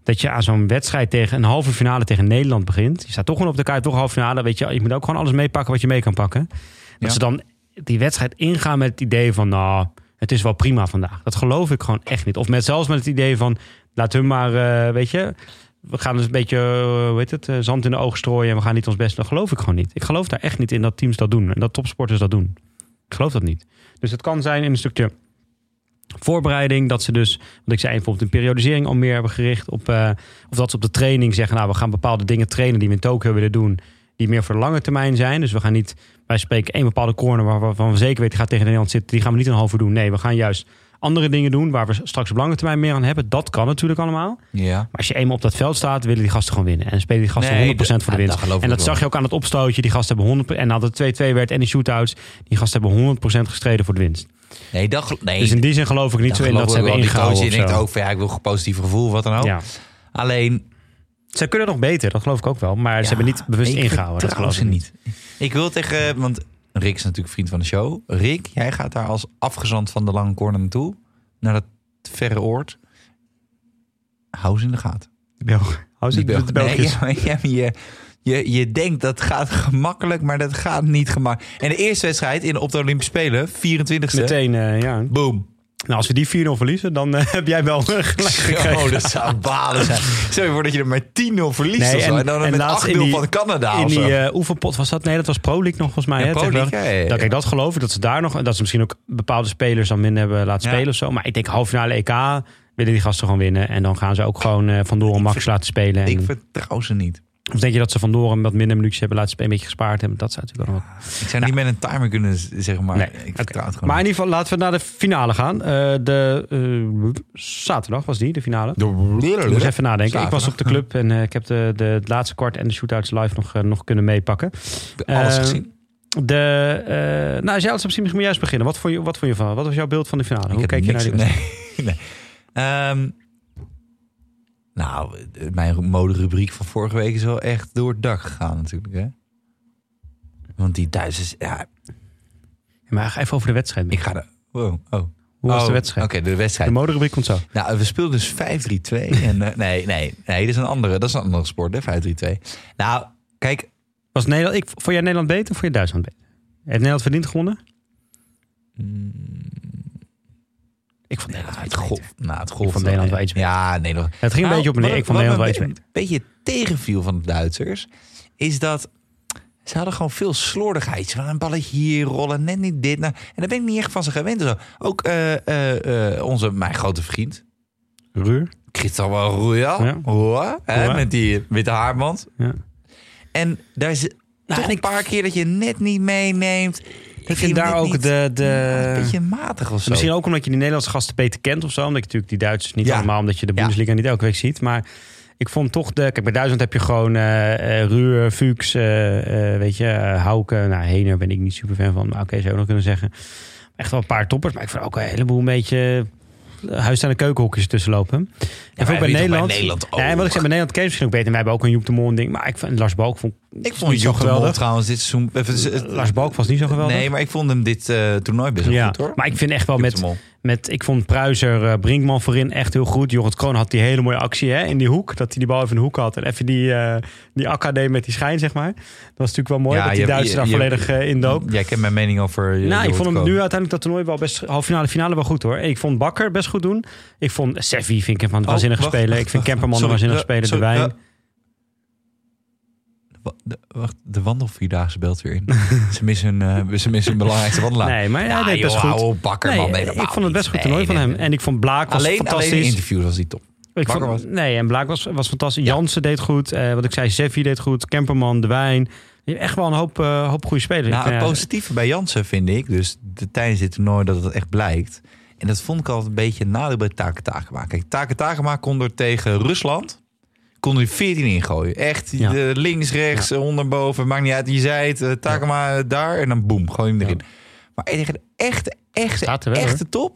dat je aan zo'n wedstrijd tegen een halve finale tegen Nederland begint. Je staat toch gewoon op de kaart, toch halve finale. Weet je, je moet ook gewoon alles meepakken wat je mee kan pakken. Dat Ja. ze dan die wedstrijd ingaan met het idee van, nou, het is wel prima vandaag. Dat geloof ik gewoon echt niet. Of met zelfs met het idee van, laat hun maar, eh, weet je, we gaan dus een beetje, heet het, eh, zand in de ogen strooien en we gaan niet ons best. Dat geloof ik gewoon niet. Ik geloof daar echt niet in dat teams dat doen en dat topsporters dat doen. Ik geloof dat niet. Dus het kan zijn in een stukje voorbereiding. Dat ze dus, want ik zei bijvoorbeeld een periodisering al meer hebben gericht op. of dat ze op de training zeggen, nou we gaan bepaalde dingen trainen die we in Tokio willen doen. Die meer voor de lange termijn zijn. Dus we gaan niet, wij spreken één bepaalde corner waar- waarvan we zeker weten gaat tegen Nederland zitten. Die gaan we niet een half uur doen. Nee, we gaan juist andere dingen doen waar we straks op lange termijn meer aan hebben. Dat kan natuurlijk allemaal. Ja. Maar als je eenmaal op dat veld staat, willen die gasten gewoon winnen. En spelen die gasten Nee, 100% voor de winst. en dat zag wel. je ook aan het opstootje. Die gasten hebben 100%. En nadat het 2-2 werd en die shootouts. Die gasten hebben 100% gestreden voor de winst. Nee, dat, nee, Dus in die zin geloof ik niet zo in dat ze hebben ingehouden. die denkt ook van, ja, ik wil een positief gevoel, wat dan ook. Ja. Alleen, Ze kunnen nog beter, dat geloof ik ook wel. Maar ze hebben niet bewust ik ingehouden. Dat geloof ze niet. Ik wil tegen, want Rick is natuurlijk vriend van de show. Rick, jij gaat daar als afgezant van de lange corner naartoe. Naar dat verre oord. Hou ze in de gaten. België. Hou ze Die de Belgen. Nee, <laughs> je, Je, je denkt dat gaat gemakkelijk, maar dat gaat niet gemakkelijk. En de eerste wedstrijd in, op de Olympische Spelen, 24e. Meteen, eh, ja. Boom. Nou, als we die 4-0 verliezen, dan eh, <laughs> heb jij wel gelijk gekregen. Oh, dat zou balen zijn. Stel je voor dat je er maar 10-0 verliest Nee, of zo. en- En, dan en met 8-0 laatst in die- van Canada In die eh, oefenpot was dat? Nee, dat was Pro League nog volgens mij. Ja, hè, Pro League, ja, ja, ja. Nou, kijk, dat geloof ik. Dat ze daar nog... Dat ze misschien ook bepaalde spelers dan minder hebben laten spelen of zo. Maar ik denk halve finale EK willen die gasten gewoon winnen. En dan gaan ze ook gewoon eh Van Doren Max laten spelen. En, Ik vertrouw ze niet. Of denk je dat ze Van Doren wat minder minuutjes hebben laten spelen, een beetje gespaard hebben? Dat zou natuurlijk wel nog... Ik zou niet met een timer kunnen zeggen, maar Nee, ik vertrouw het gewoon Maar in ieder geval, laten we naar de finale gaan. Eh, de eh, zaterdag was die, de finale. niet. Ik moest even nadenken. Ik was op de club en eh, ik heb de, de, het laatste kwart en de shootouts live nog, nog kunnen meepakken. Alles gezien. De, eh nou, als jij misschien moet jij eens beginnen. Wat vond je, wat vond je van? Wat was jouw beeld van de finale? Hoe Ik heb keek je naar die? <laughs> Nee. nee. Ehm, nou, mijn moderubriek van vorige week is wel echt door het dak gegaan natuurlijk. Hè? Want die Duitsers, ja, Maar ga even over de wedstrijd. ik ga er... Wow, oh. Hoe was Oh, de wedstrijd? Oké, de De wedstrijd. moderubriek komt zo. Nou, we speelden dus 5-3-2. en, eh, <laughs> nee, nee, nee, dat is een andere, dat is een andere sport, hè, 5-3-2. Nou, kijk, Was Nederland, ik, vond jij Nederland beter of vond je Duitsland beter? Heeft Nederland verdiend gewonnen? Ik vond ja, Nederland wel het golf. Nou, het golf. vond Nederland wel iets beter. Ja, Nederland. Het ging een Nou, beetje op en neer. wat- Ik vond wat Nederland wel iets een beter. beetje tegenviel van de Duitsers, is dat ze hadden gewoon veel slordigheid. Ze een balletje hier rollen, net niet dit. Nou, en daar ben ik niet echt van ze gewend. en Zo. Ook eh, eh, eh, onze, mijn grote vriend, Ruur. Christophe Royal, Ja. Hè, Roy. met die witte haarband. Ja. En daar is toch en een ik- paar keer dat je net niet meeneemt. Ik vind daar ook de... de... Een beetje matig of zo. Misschien ook omdat je die Nederlandse gasten beter kent of zo. Omdat je natuurlijk die Duitsers niet Ja. allemaal... omdat je de Ja. Bundesliga niet elke week ziet. Maar ik vond toch de... Kijk, bij Duitsland heb je gewoon eh eh, Ruur, Fuchs, eh, eh, weet je, eh, Hauke. Nou, Hener ben ik niet super fan van. Maar oké, zou je ook nog kunnen zeggen. Echt wel een paar toppers. Maar ik vond ook een heleboel een beetje... Huis aan de keukenhokjes tussen lopen. en ook bij Nederland. En wat ik zeg, bij Nederland je misschien ook beter. En wij hebben ook een Joep de Mol ding. Maar ik vond Lars Balk vond Ik vond niet zo geweldig. trouwens dit seizoen... Lars Balk was niet zo geweldig. Nee, maar ik vond hem dit eh, toernooi best wel ja, goed hoor. maar ik vind echt wel met, met... Ik vond Pruiser, eh, Brinkman voorin echt heel goed. Jorrit Kroon had die hele mooie actie hè, in die hoek. Dat hij die bal even in de hoek had. En even die, eh die akka deed met die schijn, zeg maar. Dat was natuurlijk wel mooi. Ja, dat die je- Duitser je- daar volledig eh, in dook. Jij kent mijn mening over... eh, Nou, ik vond hem Kroon. nu uiteindelijk dat toernooi wel best halve finale, finale wel goed hoor. Ik vond Bakker best goed doen. Ik vond Seffi vind ik hem van het Oh, waanzinnige wacht, spelen. ik vind. Kemperman een Sorry, waanzinnig eh, spelen. De Wijn. Wacht, de wandelvierdaagse belt weer in. <laughs> ze missen eh, ze missen hun belangrijkste wandelaar. Nee, maar hij Ja, deed best joh, goed. op, Bakker, Nee, man. Nee, ik vond het best goed toernooi Nee, van hem. En ik vond Blaak was Alleen, fantastisch. alleen in interviews was hij top. Ik vond, was- Nee, en Blaak was, was fantastisch. Jansen deed goed. Eh, wat ik zei, Seffi deed goed. Kemperman, De Wijn. Je hebt echt wel een hoop, eh, hoop goede spelers. Nou, het positieve bij Jansen vind ik, dus de, tijdens dit toernooi, dat het echt blijkt. En dat vond ik altijd een beetje een nadeel bij Take Takema. Kijk, Take Takema kon er tegen Rusland, kon er 14 ingooien. Echt, Ja. de links, rechts, onder, boven, maakt niet uit. Je zei het, eh, Takema daar en dan boem, gooi hem erin. Maar tegen de echte, echte, wel, echte top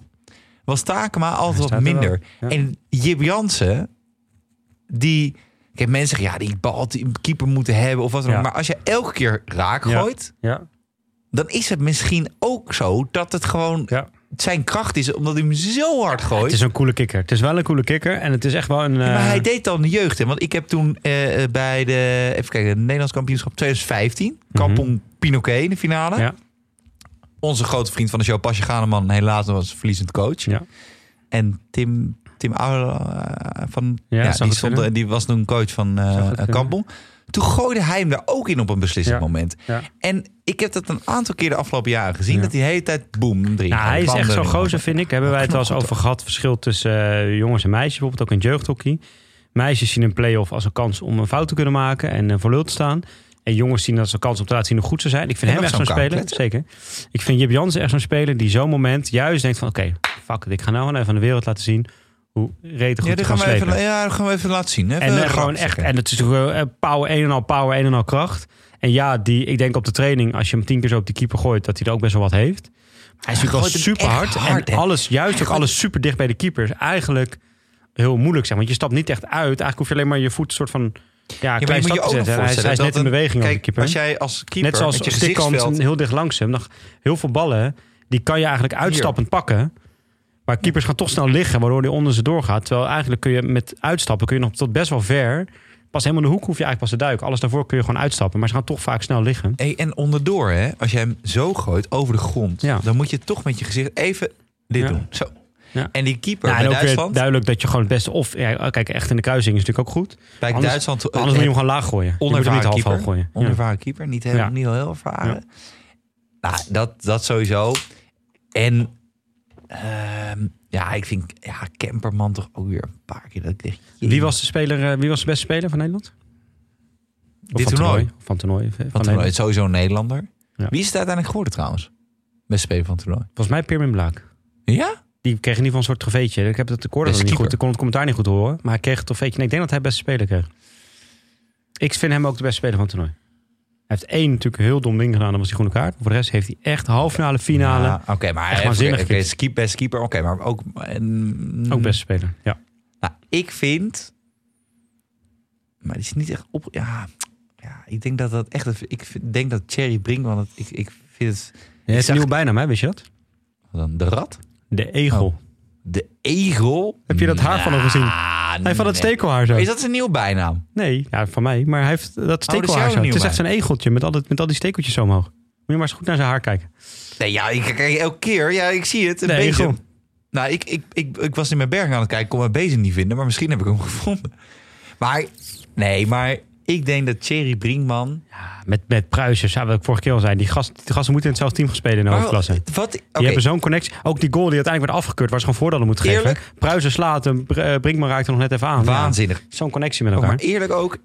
was Takema altijd wat er minder. ja. En Jip Jansen, die... Kijk, mensen zeggen, ja, die bal, die keeper moeten hebben of wat dan ook. Ja. Maar als je elke keer raak Ja. gooit, ja, dan is het misschien ook zo dat het gewoon ja. Zijn kracht is, omdat hij hem zo hard gooit. Het is een coole kikker. Het is wel een coole kikker. En het is echt wel een... Eh, maar hij deed dan de jeugd. Hè? Want ik heb toen eh, bij de, even kijken, het Nederlands kampioenschap 2015, Kampong Pinoquet in de finale. Mhm. Ja, Onze grote vriend van de show, Pasje Ganeman, helaas was verliezend coach. ja. En Tim, Tim Oude eh, van, Ja, die, stond, die was toen coach van eh. Kampong. Toen gooide hij hem daar ook in op een beslissend Ja. moment. Ja. En ik heb dat een aantal keer de afgelopen jaren gezien. Ja. Dat de hele tijd boem, drie. Nou, hij is echt zo'n gozer, vind ik. Hebben wij het wel eens over gehad. Verschil tussen eh, jongens en meisjes. Bijvoorbeeld ook in jeugdhockey. Meisjes zien een play-off als een kans om een fout te kunnen maken. En eh, voor lul te staan. En jongens zien dat als een kans om te laten zien hoe goed ze zijn. Ik vind hem nog echt zo'n zo'n speler. Zeker. Ik vind Jip Jansen echt zo'n speler die zo'n moment juist denkt van... Oké, fuck it. Ik ga nou gewoon even aan de wereld laten zien hoe goed Ja, gaan gaan, we slepen. even, ja, dat gaan we even laten zien. En eh, gewoon echt, en het is toch eh, power, een en al power, een en al kracht. En ja, die, ik denk op de training, als je hem tien keer zo op die keeper gooit, dat hij er ook best wel wat heeft. Hij is natuurlijk wel super hard. en alles, juist ook alles super dicht bij de keeper, is eigenlijk heel moeilijk zijn. Want je stapt niet echt uit. Eigenlijk hoef je alleen maar je voet een soort van ja, Ja, klein stapje nog zetten. En Hij, is- hij is net in beweging de Kijk, keeper. als jij als keeper Net zoals gezichtsveld... heel dicht langs hem. Dan heel veel ballen, die kan je eigenlijk uitstappend pakken. Maar keepers gaan toch snel liggen, waardoor hij onder ze doorgaat. Terwijl eigenlijk kun je met uitstappen kun je nog tot best wel ver pas helemaal in de hoek hoef je eigenlijk pas te duiken. Alles daarvoor kun je gewoon uitstappen. Maar ze gaan toch vaak snel liggen. Hey, en onderdoor, hè, als je hem zo gooit over de grond, Ja. dan moet je toch met je gezicht even dit Ja. doen. Zo. Ja. En die keeper Ja, bij en ook weer Duitsland, duidelijk dat je gewoon het beste... Of, ja, kijk, echt in de kruising is natuurlijk ook goed. bij anders- Duitsland Anders moet je hem gewoon laag gooien. Je moet hem niet onervaren half keeper, hoog gooien. Onervaren keeper, niet heel, Ja. niet heel, heel ervaren. Nou, dat, dat sowieso. En ehm, ja, ik vind ja, Kemperman toch ook weer een paar keer dat ik denk, Wie was de speler? eh, Wie was de beste speler van Nederland? Of Dit van toernooi? Van Van toernooi. Van, toernooi? Nederland. Het is sowieso een Nederlander. Ja. Wie is het uiteindelijk geworden trouwens? Beste speler van het toernooi. Volgens mij Pirmin Blaak. Ja? Die kreeg in ieder geval een soort trofeetje. Ik heb het dat niet goed. Ik kon het commentaar niet goed horen. Maar hij kreeg het trofeetje. Nee, ik denk dat hij beste speler kreeg. Ik vind hem ook de beste speler van het toernooi. Hij heeft één natuurlijk heel dom ding gedaan. Dat was die groene kaart. Voor de rest heeft hij echt halve finale, finale. Ja, Oké, maar Echt waanzinnig gekiept. keep, best keeper. Oké, maar ook... Ook beste speler. Ja. Nou, ik vind... Maar die is niet echt op... Ja, ja ik denk dat dat echt... Ik vind- denk dat Thierry Brinkman... Het, ik, ik vind het... Zag- een nieuwe bijnaam, hè? Wist je dat? wat dan, de rat? De egel. Oh. De egel? Heb je dat haar van hem gezien? Hij heeft van het nee. stekelhaar zo. Is dat zijn nieuwe bijnaam? Nee, ja, van mij. Maar hij heeft dat Oh, dat stekelhaar zo. Het nieuw is echt bij. zo'n egeltje met al, dat, met al die stekeltjes zo omhoog. Moet je maar eens goed naar zijn haar kijken. Nee, ja, ik kijk elke keer. Ja, ik zie het. Een beetje. egel. Nou, ik, ik, ik, ik was in mijn berg aan het kijken. Ik kon mijn bezem niet vinden. Maar misschien heb ik hem gevonden. Maar, nee, maar ik denk dat Thierry Brinkman... Ja, met, met Pruisers, ja, wat ik vorige keer al zei. Die, gast, die gasten moeten in hetzelfde team spelen in de hoofdklasse. Wat? Die hebben zo'n connectie. Ook die goal die uiteindelijk werd afgekeurd, waar ze gewoon voordelen moeten geven. Eerlijk? Pruisen slaat hem, eh, Brinkman raakt nog net even aan. waanzinnig. Ja, zo'n connectie met Oh, elkaar. maar eerlijk ook.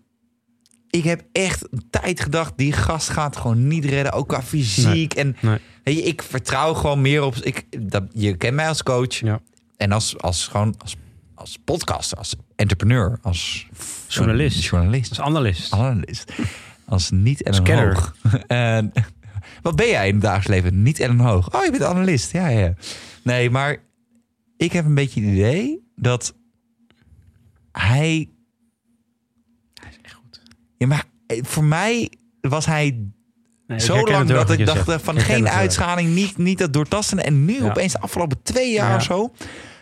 Ik heb echt een tijd gedacht, die gast gaat gewoon niet redden. Ook qua fysiek. En Nee. weet je, ik vertrouw gewoon meer op... Ik, dat, je kent mij als coach. Ja. En als, als, gewoon als, als podcaster, als entrepreneur, als Journalist. journalist, Als analist. analist, als niet en hoog. <laughs> En wat ben jij in het dagelijks leven? Niet en hoog. Oh, je bent analist. Ja, ja. Nee, maar ik heb een beetje het idee dat hij. Hij is echt goed. Ja, maar eh, voor mij was hij Nee, zo lang dat ik dacht zegt. eh, van Ik geen uitschaling, niet, niet dat doortasten. En nu Ja. opeens de afgelopen twee jaar Ja. of zo.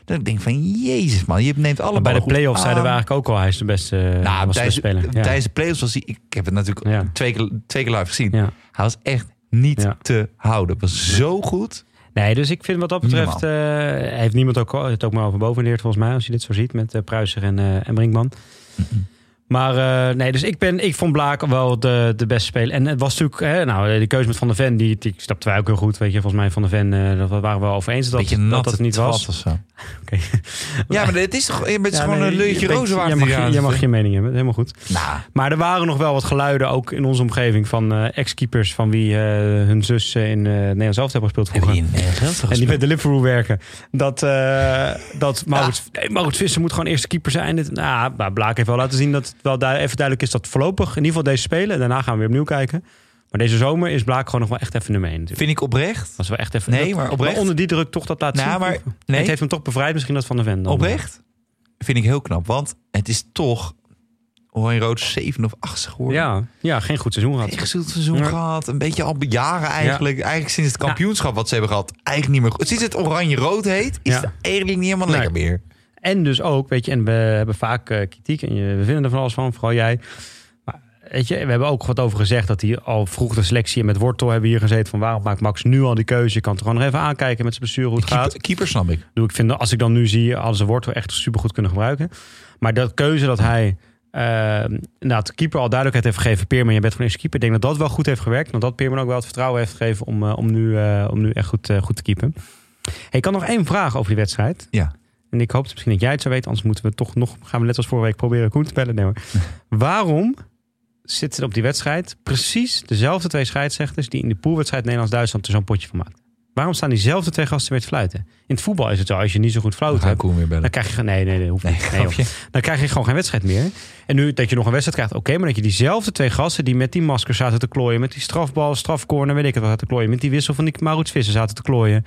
Dat ik denk van, jezus man, je neemt alle Maar bij de play-offs zeiden we eigenlijk ook al, hij is de beste, Nou, was de tijdens, beste speler. Ja. tijdens de playoffs was hij... Ik heb het natuurlijk Ja. twee, keer, twee keer live gezien. Ja. Hij was echt niet te houden. Was zo goed. Nee, dus ik vind wat dat betreft, eh, heeft niemand ook, het ook maar over bovenleerd volgens mij, als je dit zo ziet met eh Pruiser en, eh, en Brinkman. Maar eh, nee, dus ik, ben, ik vond Blaak wel de, de beste speler. En het was natuurlijk, hè, nou, die keuze met Van der Ven, die, die snapten wij ook heel goed. Weet je, volgens mij Van der Ven, eh dat waren we wel over eens dat dat, dat het niet was. of zo. <laughs> Ja, maar het is toch het is Ja, gewoon nee, een leutje je bent- rozenwaard. Jij mag, je, mag je mening hebben, helemaal goed. Nou, Maar er waren nog wel wat geluiden, ook in onze omgeving, van eh, ex-keepers van wie eh, hun zus in uh, Nederland zelf hebben gespeeld vroeger. hebben die En die met de Liverpool werken. Dat, eh dat Maurits, nee, Maurits Visser moet gewoon eerste keeper zijn. Dit, nou, maar Blaak heeft wel laten zien dat wel daar even duidelijk is dat voorlopig, in ieder geval deze spelen. En daarna gaan we weer opnieuw kijken. Maar deze zomer is Blaak gewoon nog wel echt even nummer 1 natuurlijk. Vind ik oprecht. Dat is wel echt even. Nee, dat- maar oprecht. onder die druk toch dat laten Nou, zien. maar- nee. Het heeft hem toch bevrijd, misschien dat van de Ven. Oprecht. Vind ik heel knap. Want het is toch Oranje Rood zevende of achtste geworden. Ja, ja, geen goed seizoen gehad. Echt gezond seizoen Ja. gehad. Een beetje al jaren eigenlijk. Eigenlijk sinds het kampioenschap wat ze hebben gehad. Eigenlijk niet meer goed. Sinds het oranje-rood heet, is het eigenlijk niet helemaal lekker meer. En dus ook, weet je, en we hebben vaak eh, kritiek en je, we vinden er van alles van, vooral jij. Maar weet je, we hebben ook wat over gezegd dat hij al vroeg de selectie en met Wortel hebben hier gezeten van waarom maakt Max nu al die keuze? Je kan het er gewoon nog even aankijken met zijn bestuur hoe het gaat. Keeper, keeper snap ik. Bedoel, Ik vind als ik dan nu zie, hadden ze Wortel echt supergoed kunnen gebruiken. Maar dat keuze dat hij eh nou, de keeper al duidelijkheid heeft gegeven, Peerman, je bent van eerste keeper. Ik denk dat dat wel goed heeft gewerkt. En dat Peerman ook wel het vertrouwen heeft gegeven om, eh, om, nu, eh, om nu echt goed, goed te keepen. Hey, ik kan nog één vraag over die wedstrijd. Ja. En ik hoop misschien dat jij het zou weten, anders moeten we toch nog, gaan we net als vorige week proberen Koen te bellen. Nee. <laughs> Waarom zitten op die wedstrijd precies dezelfde twee scheidsrechters die in de poolwedstrijd Nederlands-Duitsland er zo'n potje van maakt? Waarom staan diezelfde twee gasten weer te fluiten? In het voetbal is het zo, als je niet zo goed fluit hebt, dan krijg je nee, nee, nee, hoeft niet. Nee, dan krijg je gewoon geen wedstrijd meer. En nu dat je nog een wedstrijd krijgt, oké, maar dat je diezelfde twee gasten die met die masker zaten te klooien, met die strafbal, strafcorner, weet ik het wat, zaten te klooien, met die wissel van die Maurits Visser zaten te klooien,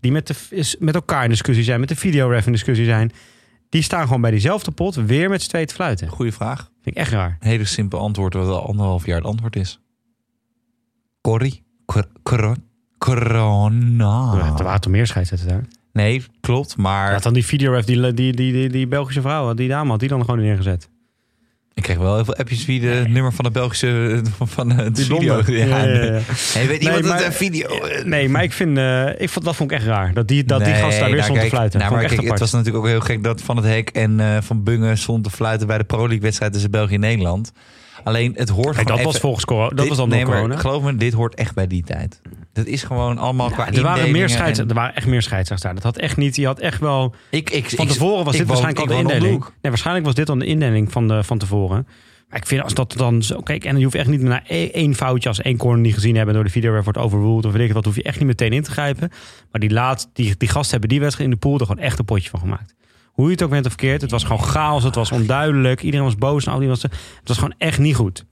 die met, de, is- met elkaar in discussie zijn, met de videoref in discussie zijn, die staan gewoon bij diezelfde pot weer met z'n twee te fluiten. Goeie vraag. Vind ik echt raar. Een hele simpel antwoord, wat al anderhalf jaar het antwoord is. Corrie. Cor- Cor- Corona. Er waren toch meer scheidsrechters daar. Nee, klopt, maar... Laat dan die videoref, die, die, die, die, die Belgische vrouw, die dame had die dan gewoon neergezet. Ik kreeg wel heel veel appjes wie de nummer van de Belgische van het Die video. blonde. Ja, ja, ja. Hey, weet Nee, iemand maar- een video? Nee, maar ik vind, eh, ik vond, dat vond ik echt raar. Dat die, dat die Nee, gast daar weer stond te fluiten. Nou, maar kijk, het was natuurlijk ook heel gek dat Van het Hek en eh, Van Bungen stond te fluiten bij de Pro League wedstrijd tussen België en Nederland. Alleen het hoort Kijk, dat was volgens. Dat dit- was dan nee, maar corona. geloof me, dit hoort echt bij die tijd. Dat is gewoon allemaal qua er, waren meer scheids, en- er waren echt meer scheidsrechters daar. Dat had echt niet. Je had echt wel. Ik, ik, Van tevoren was ik dit waarschijnlijk al de indeling. Nee, waarschijnlijk was dit dan de indeling van, de, van tevoren. Maar ik vind als dat dan zo. Kijk, en je hoeft echt niet naar één één foutje als één corner niet gezien hebben door de video wordt overruled of weet ik wat, hoef je echt niet meteen in te grijpen. Maar die laat, die, die gasten hebben die wedstrijd in de pool er gewoon echt een potje van gemaakt. Hoe je het ook bent of verkeerd, het was gewoon chaos, het was onduidelijk, iedereen was boos, nou, die was, het was gewoon echt niet goed.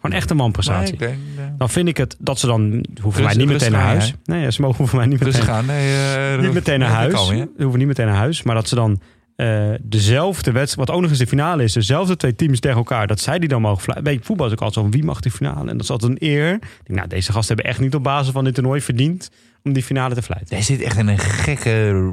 Gewoon echt een manprestatie. Nee, Dan vind ik het dat ze dan hoeven mij Rustig- niet meteen naar huis. Nee, ze mogen voor mij niet meteen Rustig aan. Nee, eh, niet meteen naar huis. kan, ja. Ze hoeven niet meteen naar huis. Maar dat ze dan eh, dezelfde wedstrijd, wat ook nog eens de finale is, dezelfde twee teams tegen elkaar, dat zij die dan mogen fluiten. Weet je, voetbal is ook altijd zo, wie mag die finale? En dat is altijd een eer. Ik denk, nou, deze gasten hebben echt niet op basis van dit toernooi verdiend om die finale te fluiten. Jij zit echt in een gekke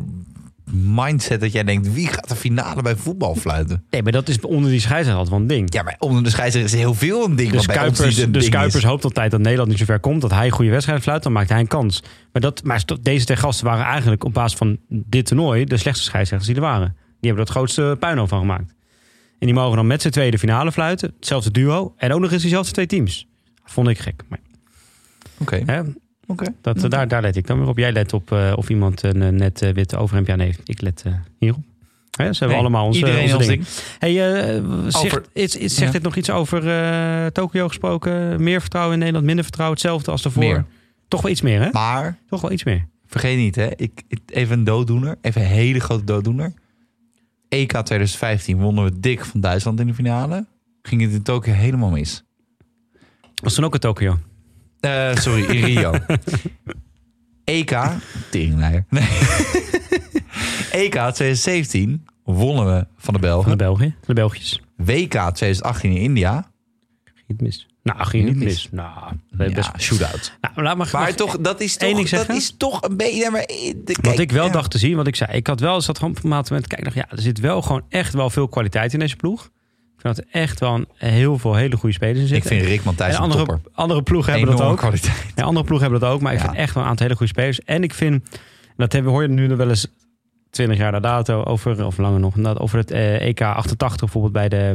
mindset dat jij denkt, wie gaat de finale bij voetbal fluiten? Nee, maar dat is onder die scheidsrechter altijd wel een ding. Ja, maar onder de scheidsrechter is heel veel een ding. Dus bij Kuipers, dus ding is. Kuipers hoopt altijd dat Nederland niet zo ver komt. Dat hij een goede wedstrijd fluit, dan maakt hij een kans. Maar, dat, maar deze twee gasten waren eigenlijk op basis van dit toernooi de slechtste scheidsrechters die er waren. Die hebben het grootste puinhoop van gemaakt. En die mogen dan met z'n tweeën de finale fluiten. Hetzelfde duo. En ook nog eens diezelfde twee teams. Dat vond ik gek. Maar, Oké, dat, daar, daar let ik dan weer op. Jij let op eh, of iemand een eh, net eh, wit overhemdje aan heeft. Ik let eh, hierop. Hè, ze hebben Nee, allemaal onze, onze ons ding. Hey, eh, zegt, Over- is, is- zegt Ja. dit nog iets over eh, Tokio gesproken? Meer vertrouwen in Nederland, minder vertrouwen, hetzelfde als ervoor? Meer. Toch wel iets meer, hè? Maar Toch wel iets meer. vergeet niet, hè? Ik, ik- even een dooddoener. Even een hele grote dooddoener. EK 2015 wonnen we dik van Duitsland in de finale. Ging het in Tokio helemaal mis. Was toen ook in Tokio? Eh, sorry, in Rio. <laughs> EK, teringleier. Nee. <laughs> EK 2017 wonnen we van de Van Belgen. de België? Van de Belgiërs. WK 2018 in India. Ging het mis? Nou, ging niet Niet mis. mis. Nou, dat is Ja, best... shootout. Nou, laat maar, Maar toch, dat is toch, dat zeggen? is toch een beetje... ja, maar, eh, de- Wat kijk, ik wel ja. dacht te zien, wat ik zei. Ik had wel, zat gewoon op een maat moment, kijk, ik dacht, ja, er zit wel gewoon echt wel veel kwaliteit in deze ploeg. Ik vind dat er echt wel een, heel veel hele goede spelers in Ik zitten. vind Rick Matthijs en een andere, topper. andere ploegen hebben dat Enorme ook. kwaliteit. Ja, andere ploegen hebben dat ook, maar ik Ja. vind echt wel een aantal hele goede spelers. En ik vind, dat hebben, hoor je nu nog wel eens 20 jaar na dato over, of langer nog, over het eh, EK 88 bijvoorbeeld bij, de,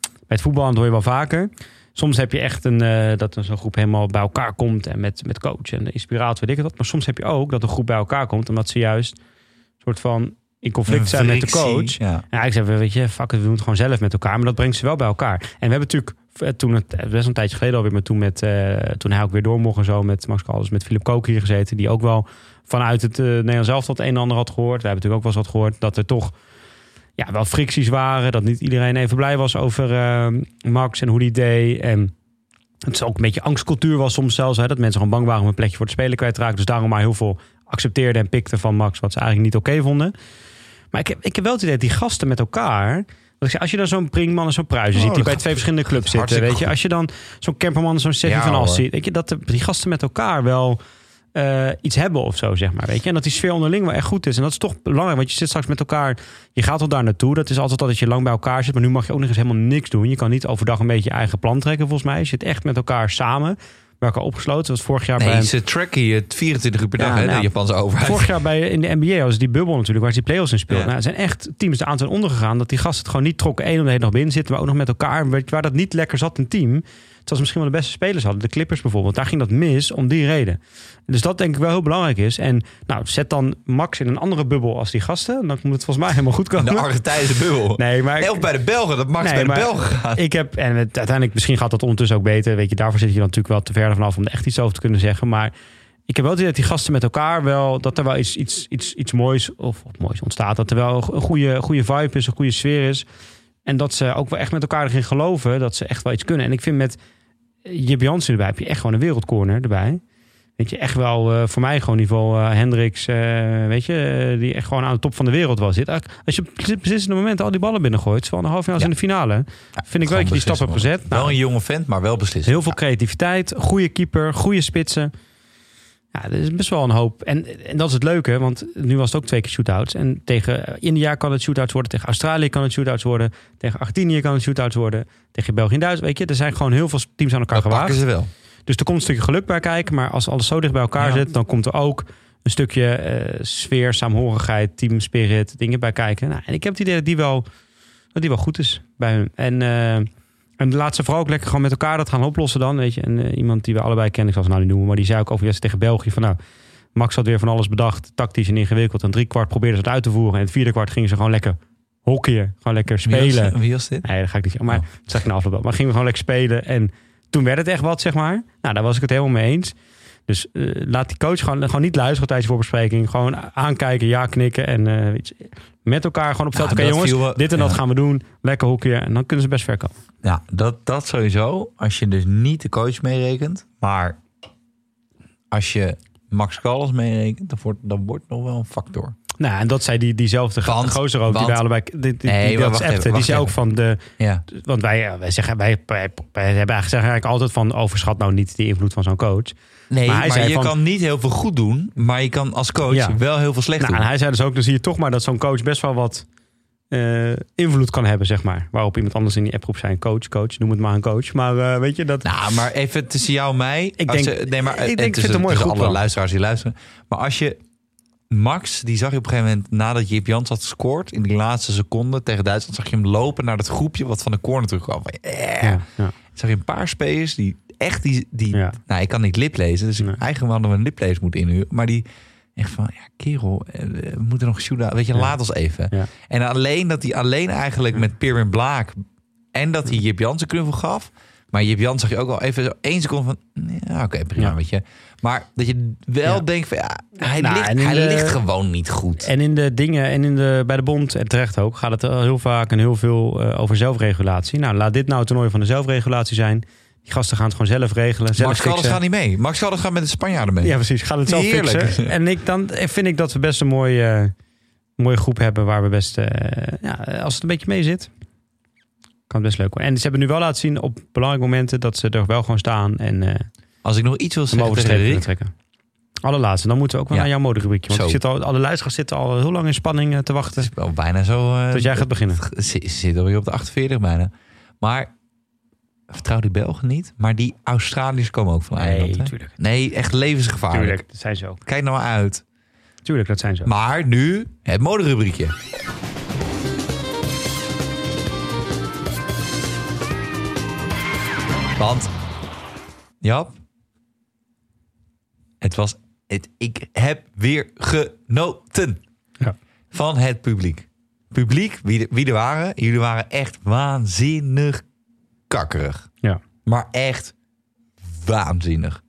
bij het voetbal. Dat hoor je wel vaker. Soms heb je echt een, eh, dat zo'n groep helemaal bij elkaar komt en met, met coach en de inspiratie, weet ik het wat. Maar soms heb je ook dat een groep bij elkaar komt omdat ze juist een soort van in conflict zijn met de coach. Ja. Ja, ik zeg, weet je, fuck het, we doen het gewoon zelf met elkaar. Maar dat brengt ze wel bij elkaar. En we hebben natuurlijk, eh, toen het eh, best een tijdje geleden alweer, maar toen, met, eh, toen hij ook weer door mocht en zo met Max Caldas, met Philip Kook hier gezeten, die ook wel vanuit het uh, Nederlands elftal het een en ander had gehoord. We hebben natuurlijk ook wel eens wat gehoord dat er toch ja, wel fricties waren. Dat niet iedereen even blij was over Max en hoe die deed. En het is ook een beetje angstcultuur was soms zelfs. Hè, dat mensen gewoon bang waren om een plekje voor het spelen kwijt te raken. Dus daarom maar heel veel accepteerden en pikten van Max, wat ze eigenlijk niet oké vonden. Maar ik heb, ik heb wel het idee dat die gasten met elkaar. Ik zeg, als je dan zo'n Brinkman en zo'n Pruisen Oh, ziet, die bij twee verschillende clubs zitten, weet je, als je dan zo'n Kemperman en zo'n Ja, van As ziet, weet je, dat de- die gasten met elkaar wel eh, iets hebben of zo, zeg maar, weet je, en dat die sfeer onderling wel echt goed is. En dat is toch belangrijk, want je zit straks met elkaar, je gaat wel daar naartoe. Dat is altijd al dat je lang bij elkaar zit, maar nu mag je ook nog eens helemaal niks doen. Je kan niet overdag een beetje je eigen plan trekken, volgens mij. Je zit echt met elkaar samen, elkaar opgesloten. Dat was vorig jaar bij Nee, ze tracken het 24 uur per dag, Ja, hè, nou, de Japanse overheid. Vorig jaar bij, in de NBA was die bubbel natuurlijk, waar ze die play-offs in speelden. Ja. Nou, er zijn echt teams de aan ten onder gegaan dat die gasten het gewoon niet trokken. één om de hele dag binnen zitten, maar ook nog met elkaar. Je, Waar dat niet lekker zat, een team. Terwijl ze misschien wel de beste spelers hadden. De Clippers bijvoorbeeld. Daar ging dat mis om die reden. Dus dat denk ik wel heel belangrijk is. En nou, zet dan Max in een andere bubbel als die gasten. Dan moet het volgens mij helemaal goed komen. de Argentijnse bubbel. Nee, maar Nee, of bij de Belgen, dat Max Nee, bij de Belgen gaat. ik heb, en het, uiteindelijk, misschien gaat dat ondertussen ook beter. Weet je, daarvoor zit je dan natuurlijk wel te ver vanaf om er echt iets over te kunnen zeggen. Maar ik heb wel het idee dat die gasten met elkaar wel, dat er wel iets, iets, iets, iets moois of, of moois ontstaat. Dat er wel een goede, goede vibe is, een goede sfeer is. En dat ze ook wel echt met elkaar erin geloven dat ze echt wel iets kunnen. En ik vind met Jip Jansen erbij heb je echt gewoon een wereldcorner erbij. Weet je, echt wel eh, voor mij gewoon niveau eh Hendricks, eh, weet je, eh, die echt gewoon aan de top van de wereld was. Dit, als je op beslissende momenten al die ballen binnengooit, zowel in de halve finale als Ja. in de finale, vind ik wel dat je die stap hebt gezet. Wel Nou, een jonge vent, maar wel beslist. heel veel creativiteit, goede keeper, goede spitsen. Ja, dat is best wel een hoop. En, en dat is het leuke, want nu was het ook twee keer shootouts. En tegen India kan het shootouts worden. Tegen Australië kan het shootouts worden. Tegen Argentinië kan het shootouts worden. Tegen België en Duitsland. Weet je, er zijn gewoon heel veel teams aan elkaar gewaagd. ze wel. Dus er komt een stukje geluk bij kijken. Maar als alles zo dicht bij elkaar Ja. zit, dan komt er ook een stukje eh, sfeer, saamhorigheid, team spirit, dingen bij kijken. Nou, en ik heb het idee dat die wel, dat die wel goed is bij hun. En, eh en laat ze vooral ook lekker gewoon met elkaar dat gaan oplossen dan. Weet je. En eh, iemand die we allebei kennen, ik zal ze nou niet noemen, maar die zei ook over tegen België van nou, Max had weer van alles bedacht, tactisch en ingewikkeld. En drie kwart probeerden ze het uit te voeren. En het vierde kwart gingen ze gewoon lekker hockeyen, gewoon lekker spelen. Wie was dit? Nee, dat ga ik niet zeggen. Maar Oh. dat zeg ik na afloop wel. Maar gingen we gewoon lekker spelen. En toen werd het echt wat, zeg maar. Nou, daar was ik het helemaal mee eens. Dus eh, laat die coach gewoon, gewoon niet luisteren tijdens de voorbespreking. Gewoon aankijken, ja knikken. En eh, met elkaar gewoon op het veld. Nou, Oké jongens, dit en dat ja. gaan we doen. Lekker hockeyen. En dan kunnen ze best ver komen. Ja, dat, dat sowieso. Als je dus niet de coach meerekent. Maar als je Max Callas meerekent, dan wordt, dan wordt nog wel een factor. Nou, en dat zei die, diezelfde Want- gozer ook. die wij allebei... Die, die, die, Nee, dat appte, even, die zei ook van de... Ja. Want wij, wij, zeggen, wij, wij, wij hebben eigenlijk, zeggen eigenlijk altijd van... overschat nou niet de invloed van zo'n coach. Nee, Maar maar, hij zei je van- kan niet heel veel goed doen. Maar je kan als coach Ja. wel heel veel slecht Nou, en doen. hij zei dus ook, dan zie je toch maar dat zo'n coach best wel wat eh, invloed kan hebben, zeg maar. Waarop iemand anders in die appgroep zijn coach, coach, noem het maar een coach. Maar eh, weet je, dat... Nou, maar even tussen jou en mij. Ik denk- je- nee, maar, ik en denk, ik vind het een mooie tussen groep alle luisteraars die luisteren. Maar als je Max, die zag je op een gegeven moment nadat Jip Jans had gescoord. In die laatste seconde tegen Duitsland zag je hem lopen naar dat groepje wat van de corner terugkwam. Eh. ja, ja. Zag je een paar spelers die echt die... die Ja. Nou, ik kan niet lip lezen. Dus Nee. eigenlijk hadden we een liplezer moeten inhuren. Maar die echt van, ja kerel, eh, we moeten nog shooten. Weet je, Ja. laat ons even. Ja. En alleen dat hij alleen eigenlijk met Pirmin Blaak... En dat hij Jip Jans een knuffel gaf. Maar Jip Jans zag je ook al even zo één seconde van... Ja, oké, prima, Ja. weet je. Maar dat je wel Ja. denkt van... Ja, hij, Nou, ligt, hij de- ligt gewoon niet goed. En in de dingen, en in de, bij de bond, en terecht ook, gaat het al heel vaak en heel veel eh, over zelfregulatie. Nou, laat dit nou het toernooi van de zelfregulatie zijn. Die gasten gaan het gewoon zelf regelen, zelf Max fixen. gaat niet mee. Max Callas gaat met de Spanjaarden mee. Ja, precies. Gaan het zelf Heerlijk. fixen. En ik, dan vind ik dat we best een mooie, eh, mooie groep hebben waar we best, eh, ja, als het een beetje mee zit, kan het best leuk worden. En ze hebben nu wel laten zien op belangrijke momenten dat ze er wel gewoon staan en eh Als ik nog iets wil zeggen tegen trekken. Allerlaatste, dan moeten we ook wel Ja. naar jouw moderubriekje. Want Zo. ik zit al, alle luisteraars zitten al heel lang in spanning eh, te wachten. Wel bijna zo... eh, Tot jij gaat beginnen. <laughs> Zit alweer op de 48 bijna. Maar vertrouw die Belgen niet. Maar die Australiërs komen ook van Eiland. hè? tuurlijk. Nee, echt levensgevaarlijk. Tuurlijk, dat zijn zo. Kijk nou maar uit. Tuurlijk, dat zijn zo. Maar nu het moderubriekje. Want, Jap, het was, het, ik heb weer genoten Ja. van het publiek. Publiek, wie, wie er waren, jullie waren echt waanzinnig kakkerig. Ja. Maar echt waanzinnig.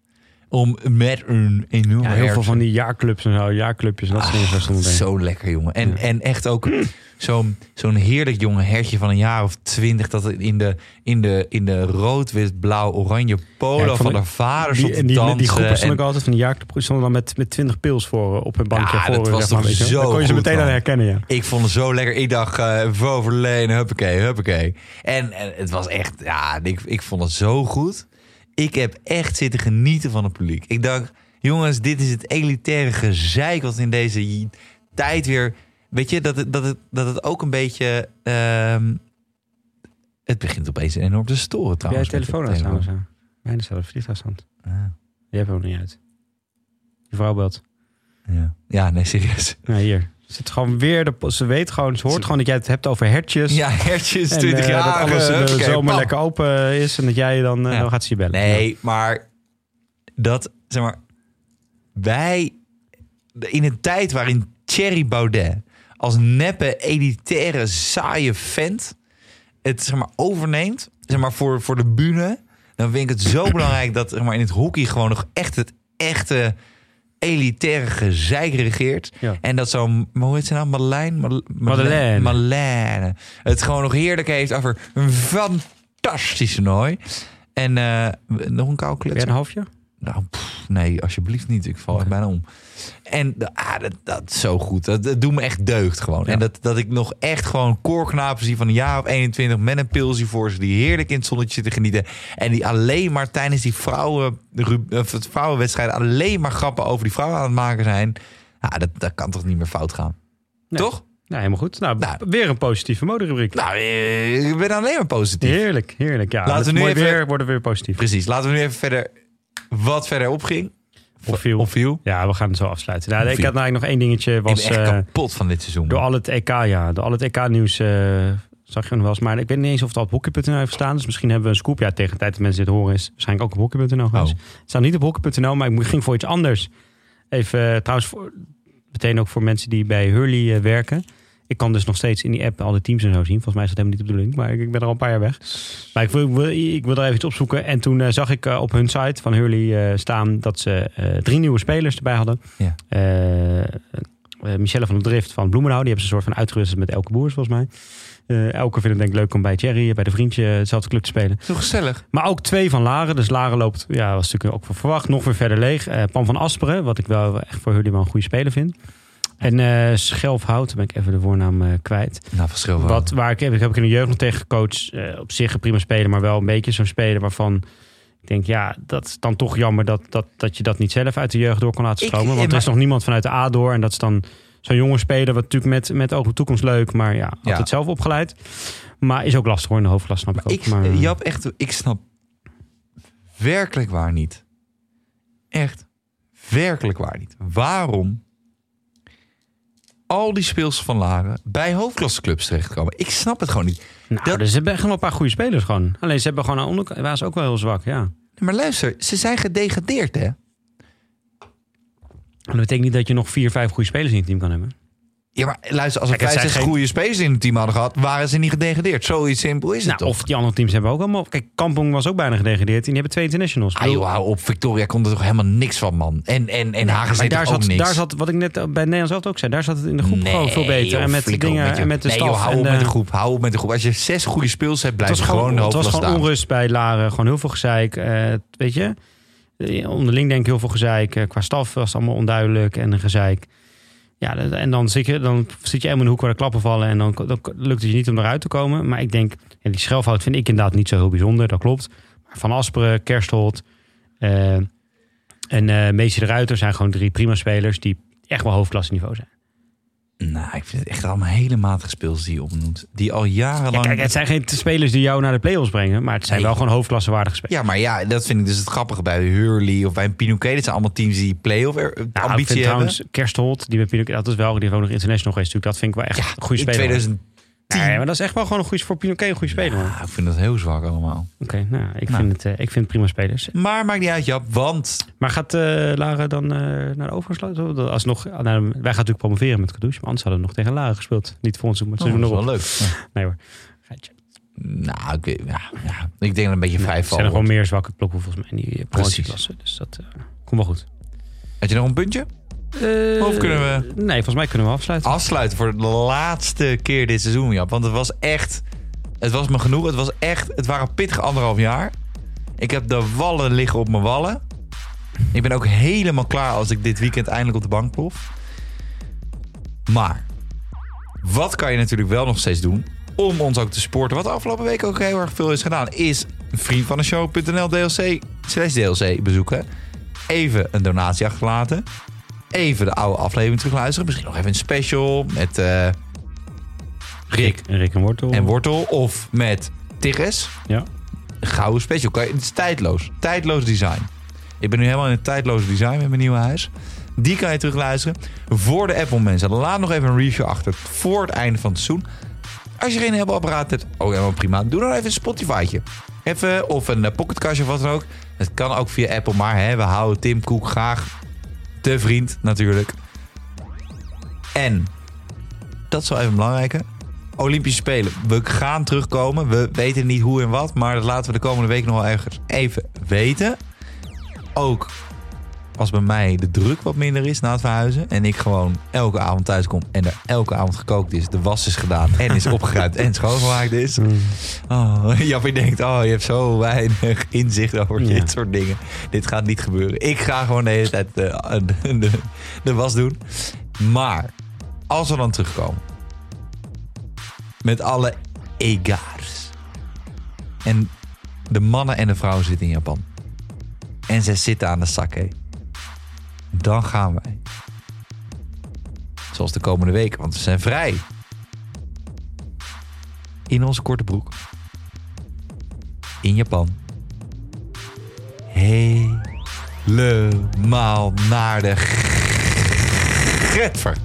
Om met een enorme Ja, heel veel van die jaarclubs en zo, jaarclubjes en dat soort dingen. Ah, zo lekker, jongen. En, Ja. en echt ook zo'n zo'n heerlijk jonge hertje van een jaar of twintig... dat het in de, in de, in de rood, wit, blauw, oranje polo Ja, van de vader Die, stond die, dansen. die groepen stonden en- ook altijd van die jaarclub stonden dan met, met 20 pils voor eh, op hun bankje. Ja, voor, dat eh, was zeg maar, toch zo Dan kon je ze meteen aan herkennen, ja. Ik vond het zo lekker. Ik dacht, uh, voor verlenen, huppakee, huppakee. En, en het was echt, ja, ik, ik vond het zo goed. Ik heb echt zitten genieten van het publiek. Ik dacht, jongens, dit is het elitaire gezeik wat in deze tijd weer... Weet je, dat het, dat het, dat het ook een beetje... ehm, het begint opeens enorm te storen Heb jij trouwens. je telefoon of zo? Mijn zelf vliegtuigstand. Ah, Die heb je ook niet uit. Je vrouw belt. ja. ja, nee, serieus. Ja, hier. Zit gewoon weer de, ze weet gewoon, ze hoort gewoon dat jij het hebt over hertjes. Ja, hertjes, en 20 eh, jaar. dat alles in de zomer pam. lekker open is. En dat jij dan, eh, Ja. dan gaat ze je bellen. Nee, maar dat, zeg maar, wij in een tijd waarin Thierry Baudet als neppe, elitaire, saaie vent het zeg maar overneemt, zeg maar voor, voor de bühne, dan vind ik het zo belangrijk dat zeg maar, in het hockey gewoon nog echt het echte elitaire gezeik regeert. Ja. En dat zo'n, hoe heet ze nou? Marlijn? Madeleine. Het gewoon nog heerlijk heeft over een fantastische nooi. En eh, nog een koude klets. een halfje? Nou, pff, Nee, alsjeblieft niet. Ik val echt bijna om. En ah, dat, dat is zo goed. Dat, dat doet me echt deugd gewoon. Ja. En dat, dat ik nog echt gewoon koorknapen zie van een jaar of 21 met een pilsie voor ze. Die heerlijk in het zonnetje zitten genieten. En die alleen maar tijdens die vrouwen, het vrouwenwedstrijden alleen maar grappen over die vrouwen aan het maken zijn. Ja, dat, dat kan toch niet meer fout gaan. Nee. Toch? Ja, helemaal goed. Nou, Nou. weer een positieve moderubriek. Nou, eh, ik ben alleen maar positief. Heerlijk, heerlijk. Ja, Laten Laten we nu mooi even- weer worden we weer positief. Precies. Laten we nu even verder wat verder opging. Of viel. Opviel. Ja, we gaan het zo afsluiten. Nou, ik had eigenlijk nog één dingetje. Ik ben Was, echt eh, kapot van dit seizoen. door al het EK, ja. Door al het EK-nieuws zag je nog wel eens. Maar ik weet niet eens of het al op hockey.nl heeft staan. Dus misschien hebben we een scoop. Ja, tegen de tijd dat mensen dit horen is waarschijnlijk ook op hockey.nl. Oh. Het staat niet op hockey.nl, maar ik ging voor iets anders. Even, eh, trouwens, voor, meteen ook voor mensen die bij Hurley eh, werken. Ik kan dus nog steeds in die app al de teams en zo zien. Volgens mij is dat helemaal niet de bedoeling. Maar ik, ik ben er al een paar jaar weg. Maar ik wil, wil- ik wil er even iets opzoeken. En toen eh, zag ik eh, op hun site van Hurley eh, staan dat ze eh, drie nieuwe spelers erbij hadden. Ja. Michelle van der Drift van Bloemenau. Die hebben ze een soort van uitgerust met Elke Boers volgens mij. Eh, Elke vindt het denk ik leuk om bij Thierry, bij de vriendje, hetzelfde club te spelen. Zo gezellig. Maar ook twee van Laren. Dus Laren loopt, ja, was natuurlijk ook voor verwacht, nog weer verder leeg. Eh Pan van Asperen, wat ik wel echt voor jullie wel een goede speler vind. En eh Schelfhout, ben ik even de voornaam eh, kwijt. Nou, verschil wel. Wat, waar ik, heb, ik heb ik in de jeugd nog tegen gecoacht. eh, op zich een prima speler, maar wel een beetje zo'n speler waarvan ik denk, ja, dat is dan toch jammer dat, dat, dat je dat niet zelf uit de jeugd door kan laten Ik- stromen. want er is nog niemand vanuit de A door. En dat is dan zo'n jonge speler, wat natuurlijk met, met oog op de toekomst leuk, maar ja, altijd Ja. zelf opgeleid. Maar is ook lastig hoor in de hoofdklas, snap ik Maar ook. ik, maar, Jap, echt, ik snap werkelijk waar niet. Echt werkelijk waar niet. Waarom al die speels van Laren bij hoofdklasseclubs terechtkomen? Ik snap het gewoon niet. Nou, Dat- dus ze hebben wel een paar goede spelers gewoon. Alleen ze hebben gewoon aan onderkant, waren ze ook wel heel zwak, ja. Maar luister, ze zijn gedegradeerd, hè? Dat betekent niet dat je nog vier, vijf goede spelers in je team kan hebben. Ja, maar luister, als we Kijk, het vijf, zijn zes geen- goede spelers in het team hadden gehad, waren ze niet gedegradeerd. Zoiets simpel is het Nou, toch? of die andere teams hebben ook allemaal... Kijk, Kampong was ook bijna gedegradeerd. En die hebben twee internationals. Ah, joh, hou op. Victoria kon er toch helemaal niks van, man. En, en, en Hagen maar zei daar ook zat, niks. daar zat, wat ik net bij Nederlands zelf ook zei, daar zat het in de groep gewoon veel beter. joh, en met flikker op dingen met je- en met de nee, staf. joh, hou en op de- met de groep. Hou op met de groep. Als je zes goede speels hebt, Het blijf was je gewoon de gewoon, het was hoofdklasse gewoon staan. onrust bij Laren. Gewoon heel veel gezeik. eh, weet je, Eh, onderling denk ik heel veel gezeik. Eh, qua staf was het allemaal onduidelijk en een gezeik. Ja, en dan zit je, dan zit je helemaal in de hoek waar de klappen vallen. En dan, lukt het je niet om eruit te komen. Maar ik denk, ja, die schelfhout vind ik inderdaad niet zo heel bijzonder. Dat klopt. Maar Van Asperen, Kerstholt eh, en eh Meesje de Ruiter zijn gewoon drie prima spelers die echt wel hoofdklasse niveau zijn. Nou, ik vind het echt allemaal hele matige speels die je opnoemt. Die al jarenlang... Kijk, het zijn geen spelers die jou naar de play-offs brengen. Maar het zijn wel gewoon hoofdklassewaardige spelers. Ja, maar ja, dat vind ik dus het grappige bij Hurley of bij Pinoquet. Dat zijn allemaal teams die playoff nou, ambitie hebben. Trouwens, Kersthold, die bij Pinoquet... Dat is wel, die heeft ook nog international geweest. Dat vind ik wel echt een goede spelers. In Nee, maar dat is echt wel gewoon een goede voor Pinoquet, een goede speler. Ja, ik vind dat heel zwak allemaal. Oké, nou, ik, Nou. Vind het, eh, ik vind het prima spelers. Maar maakt niet uit, Jap, want... Maar gaat eh Lara dan eh, naar de overgesloten? Als nog, nou, wij gaan natuurlijk promoveren met Kadouche, maar anders hadden we nog tegen Lara gespeeld. Niet voor ons, maar het Oh, seizoen dat is erop. wel leuk. Ja. Nee hoor. Geitje. Nou, ik, ja, ja, ik denk dat een beetje vijf er zijn vallen. gewoon meer zwakke ploegen volgens mij in die promotieklasse. Dus dat komt wel goed. Had je nog een puntje? Eh, Of kunnen we- Nee, volgens mij kunnen we afsluiten. Afsluiten voor de laatste keer dit seizoen, Jap. Want het was echt... Het was me genoeg. Het was echt... Het waren pittige anderhalf jaar. Ik heb de wallen liggen op mijn wallen. Ik ben ook helemaal klaar als ik dit weekend eindelijk op de bank plof. Maar... Wat kan je natuurlijk wel nog steeds doen... om ons ook te supporten... wat de afgelopen week ook heel erg veel is gedaan... is vriend van de show.nl DLC slash DLC bezoeken. Even een donatie achterlaten. Even de oude aflevering terugluisteren. Misschien nog even een special met eh, Rick En Rick en Wortel. en Wortel. Of met Tigges. Ja. Een gouden special. Kan je- Het is tijdloos. Tijdloos design. Ik ben nu helemaal in het tijdloze design met mijn nieuwe huis. Die kan je terugluisteren. Voor de Apple mensen. Laat nog even een review achter. Voor het einde van het seizoen. Als je geen Apple apparaat hebt. Oh helemaal prima. Doe dan even een Spotify'tje. Even. Of een eh, pocketkastje of wat dan ook. Het kan ook via Apple. Maar hè, we houden Tim Cook graag te vriend natuurlijk. En. Dat is wel even belangrijk. Olympische Spelen. We gaan terugkomen. We weten niet hoe en wat. Maar dat laten we de komende week nog wel even weten. Ook als bij mij de druk wat minder is na het verhuizen. En ik gewoon elke avond thuis kom en er elke avond gekookt is. De was is gedaan en is <laughs> opgeruimd en schoongemaakt is. Mm. Oh, <laughs> Jappie denkt, oh, je hebt zo weinig inzicht over Ja. dit soort dingen. Dit gaat niet gebeuren. Ik ga gewoon de hele tijd de, de, de, de was doen. Maar, als we dan terugkomen. Met alle egars. En de mannen en de vrouwen zitten in Japan. En zij zitten aan de sake. Dan gaan wij. Zoals de komende weken, want we zijn vrij. In onze korte broek. In Japan. Helemaal naar de getver.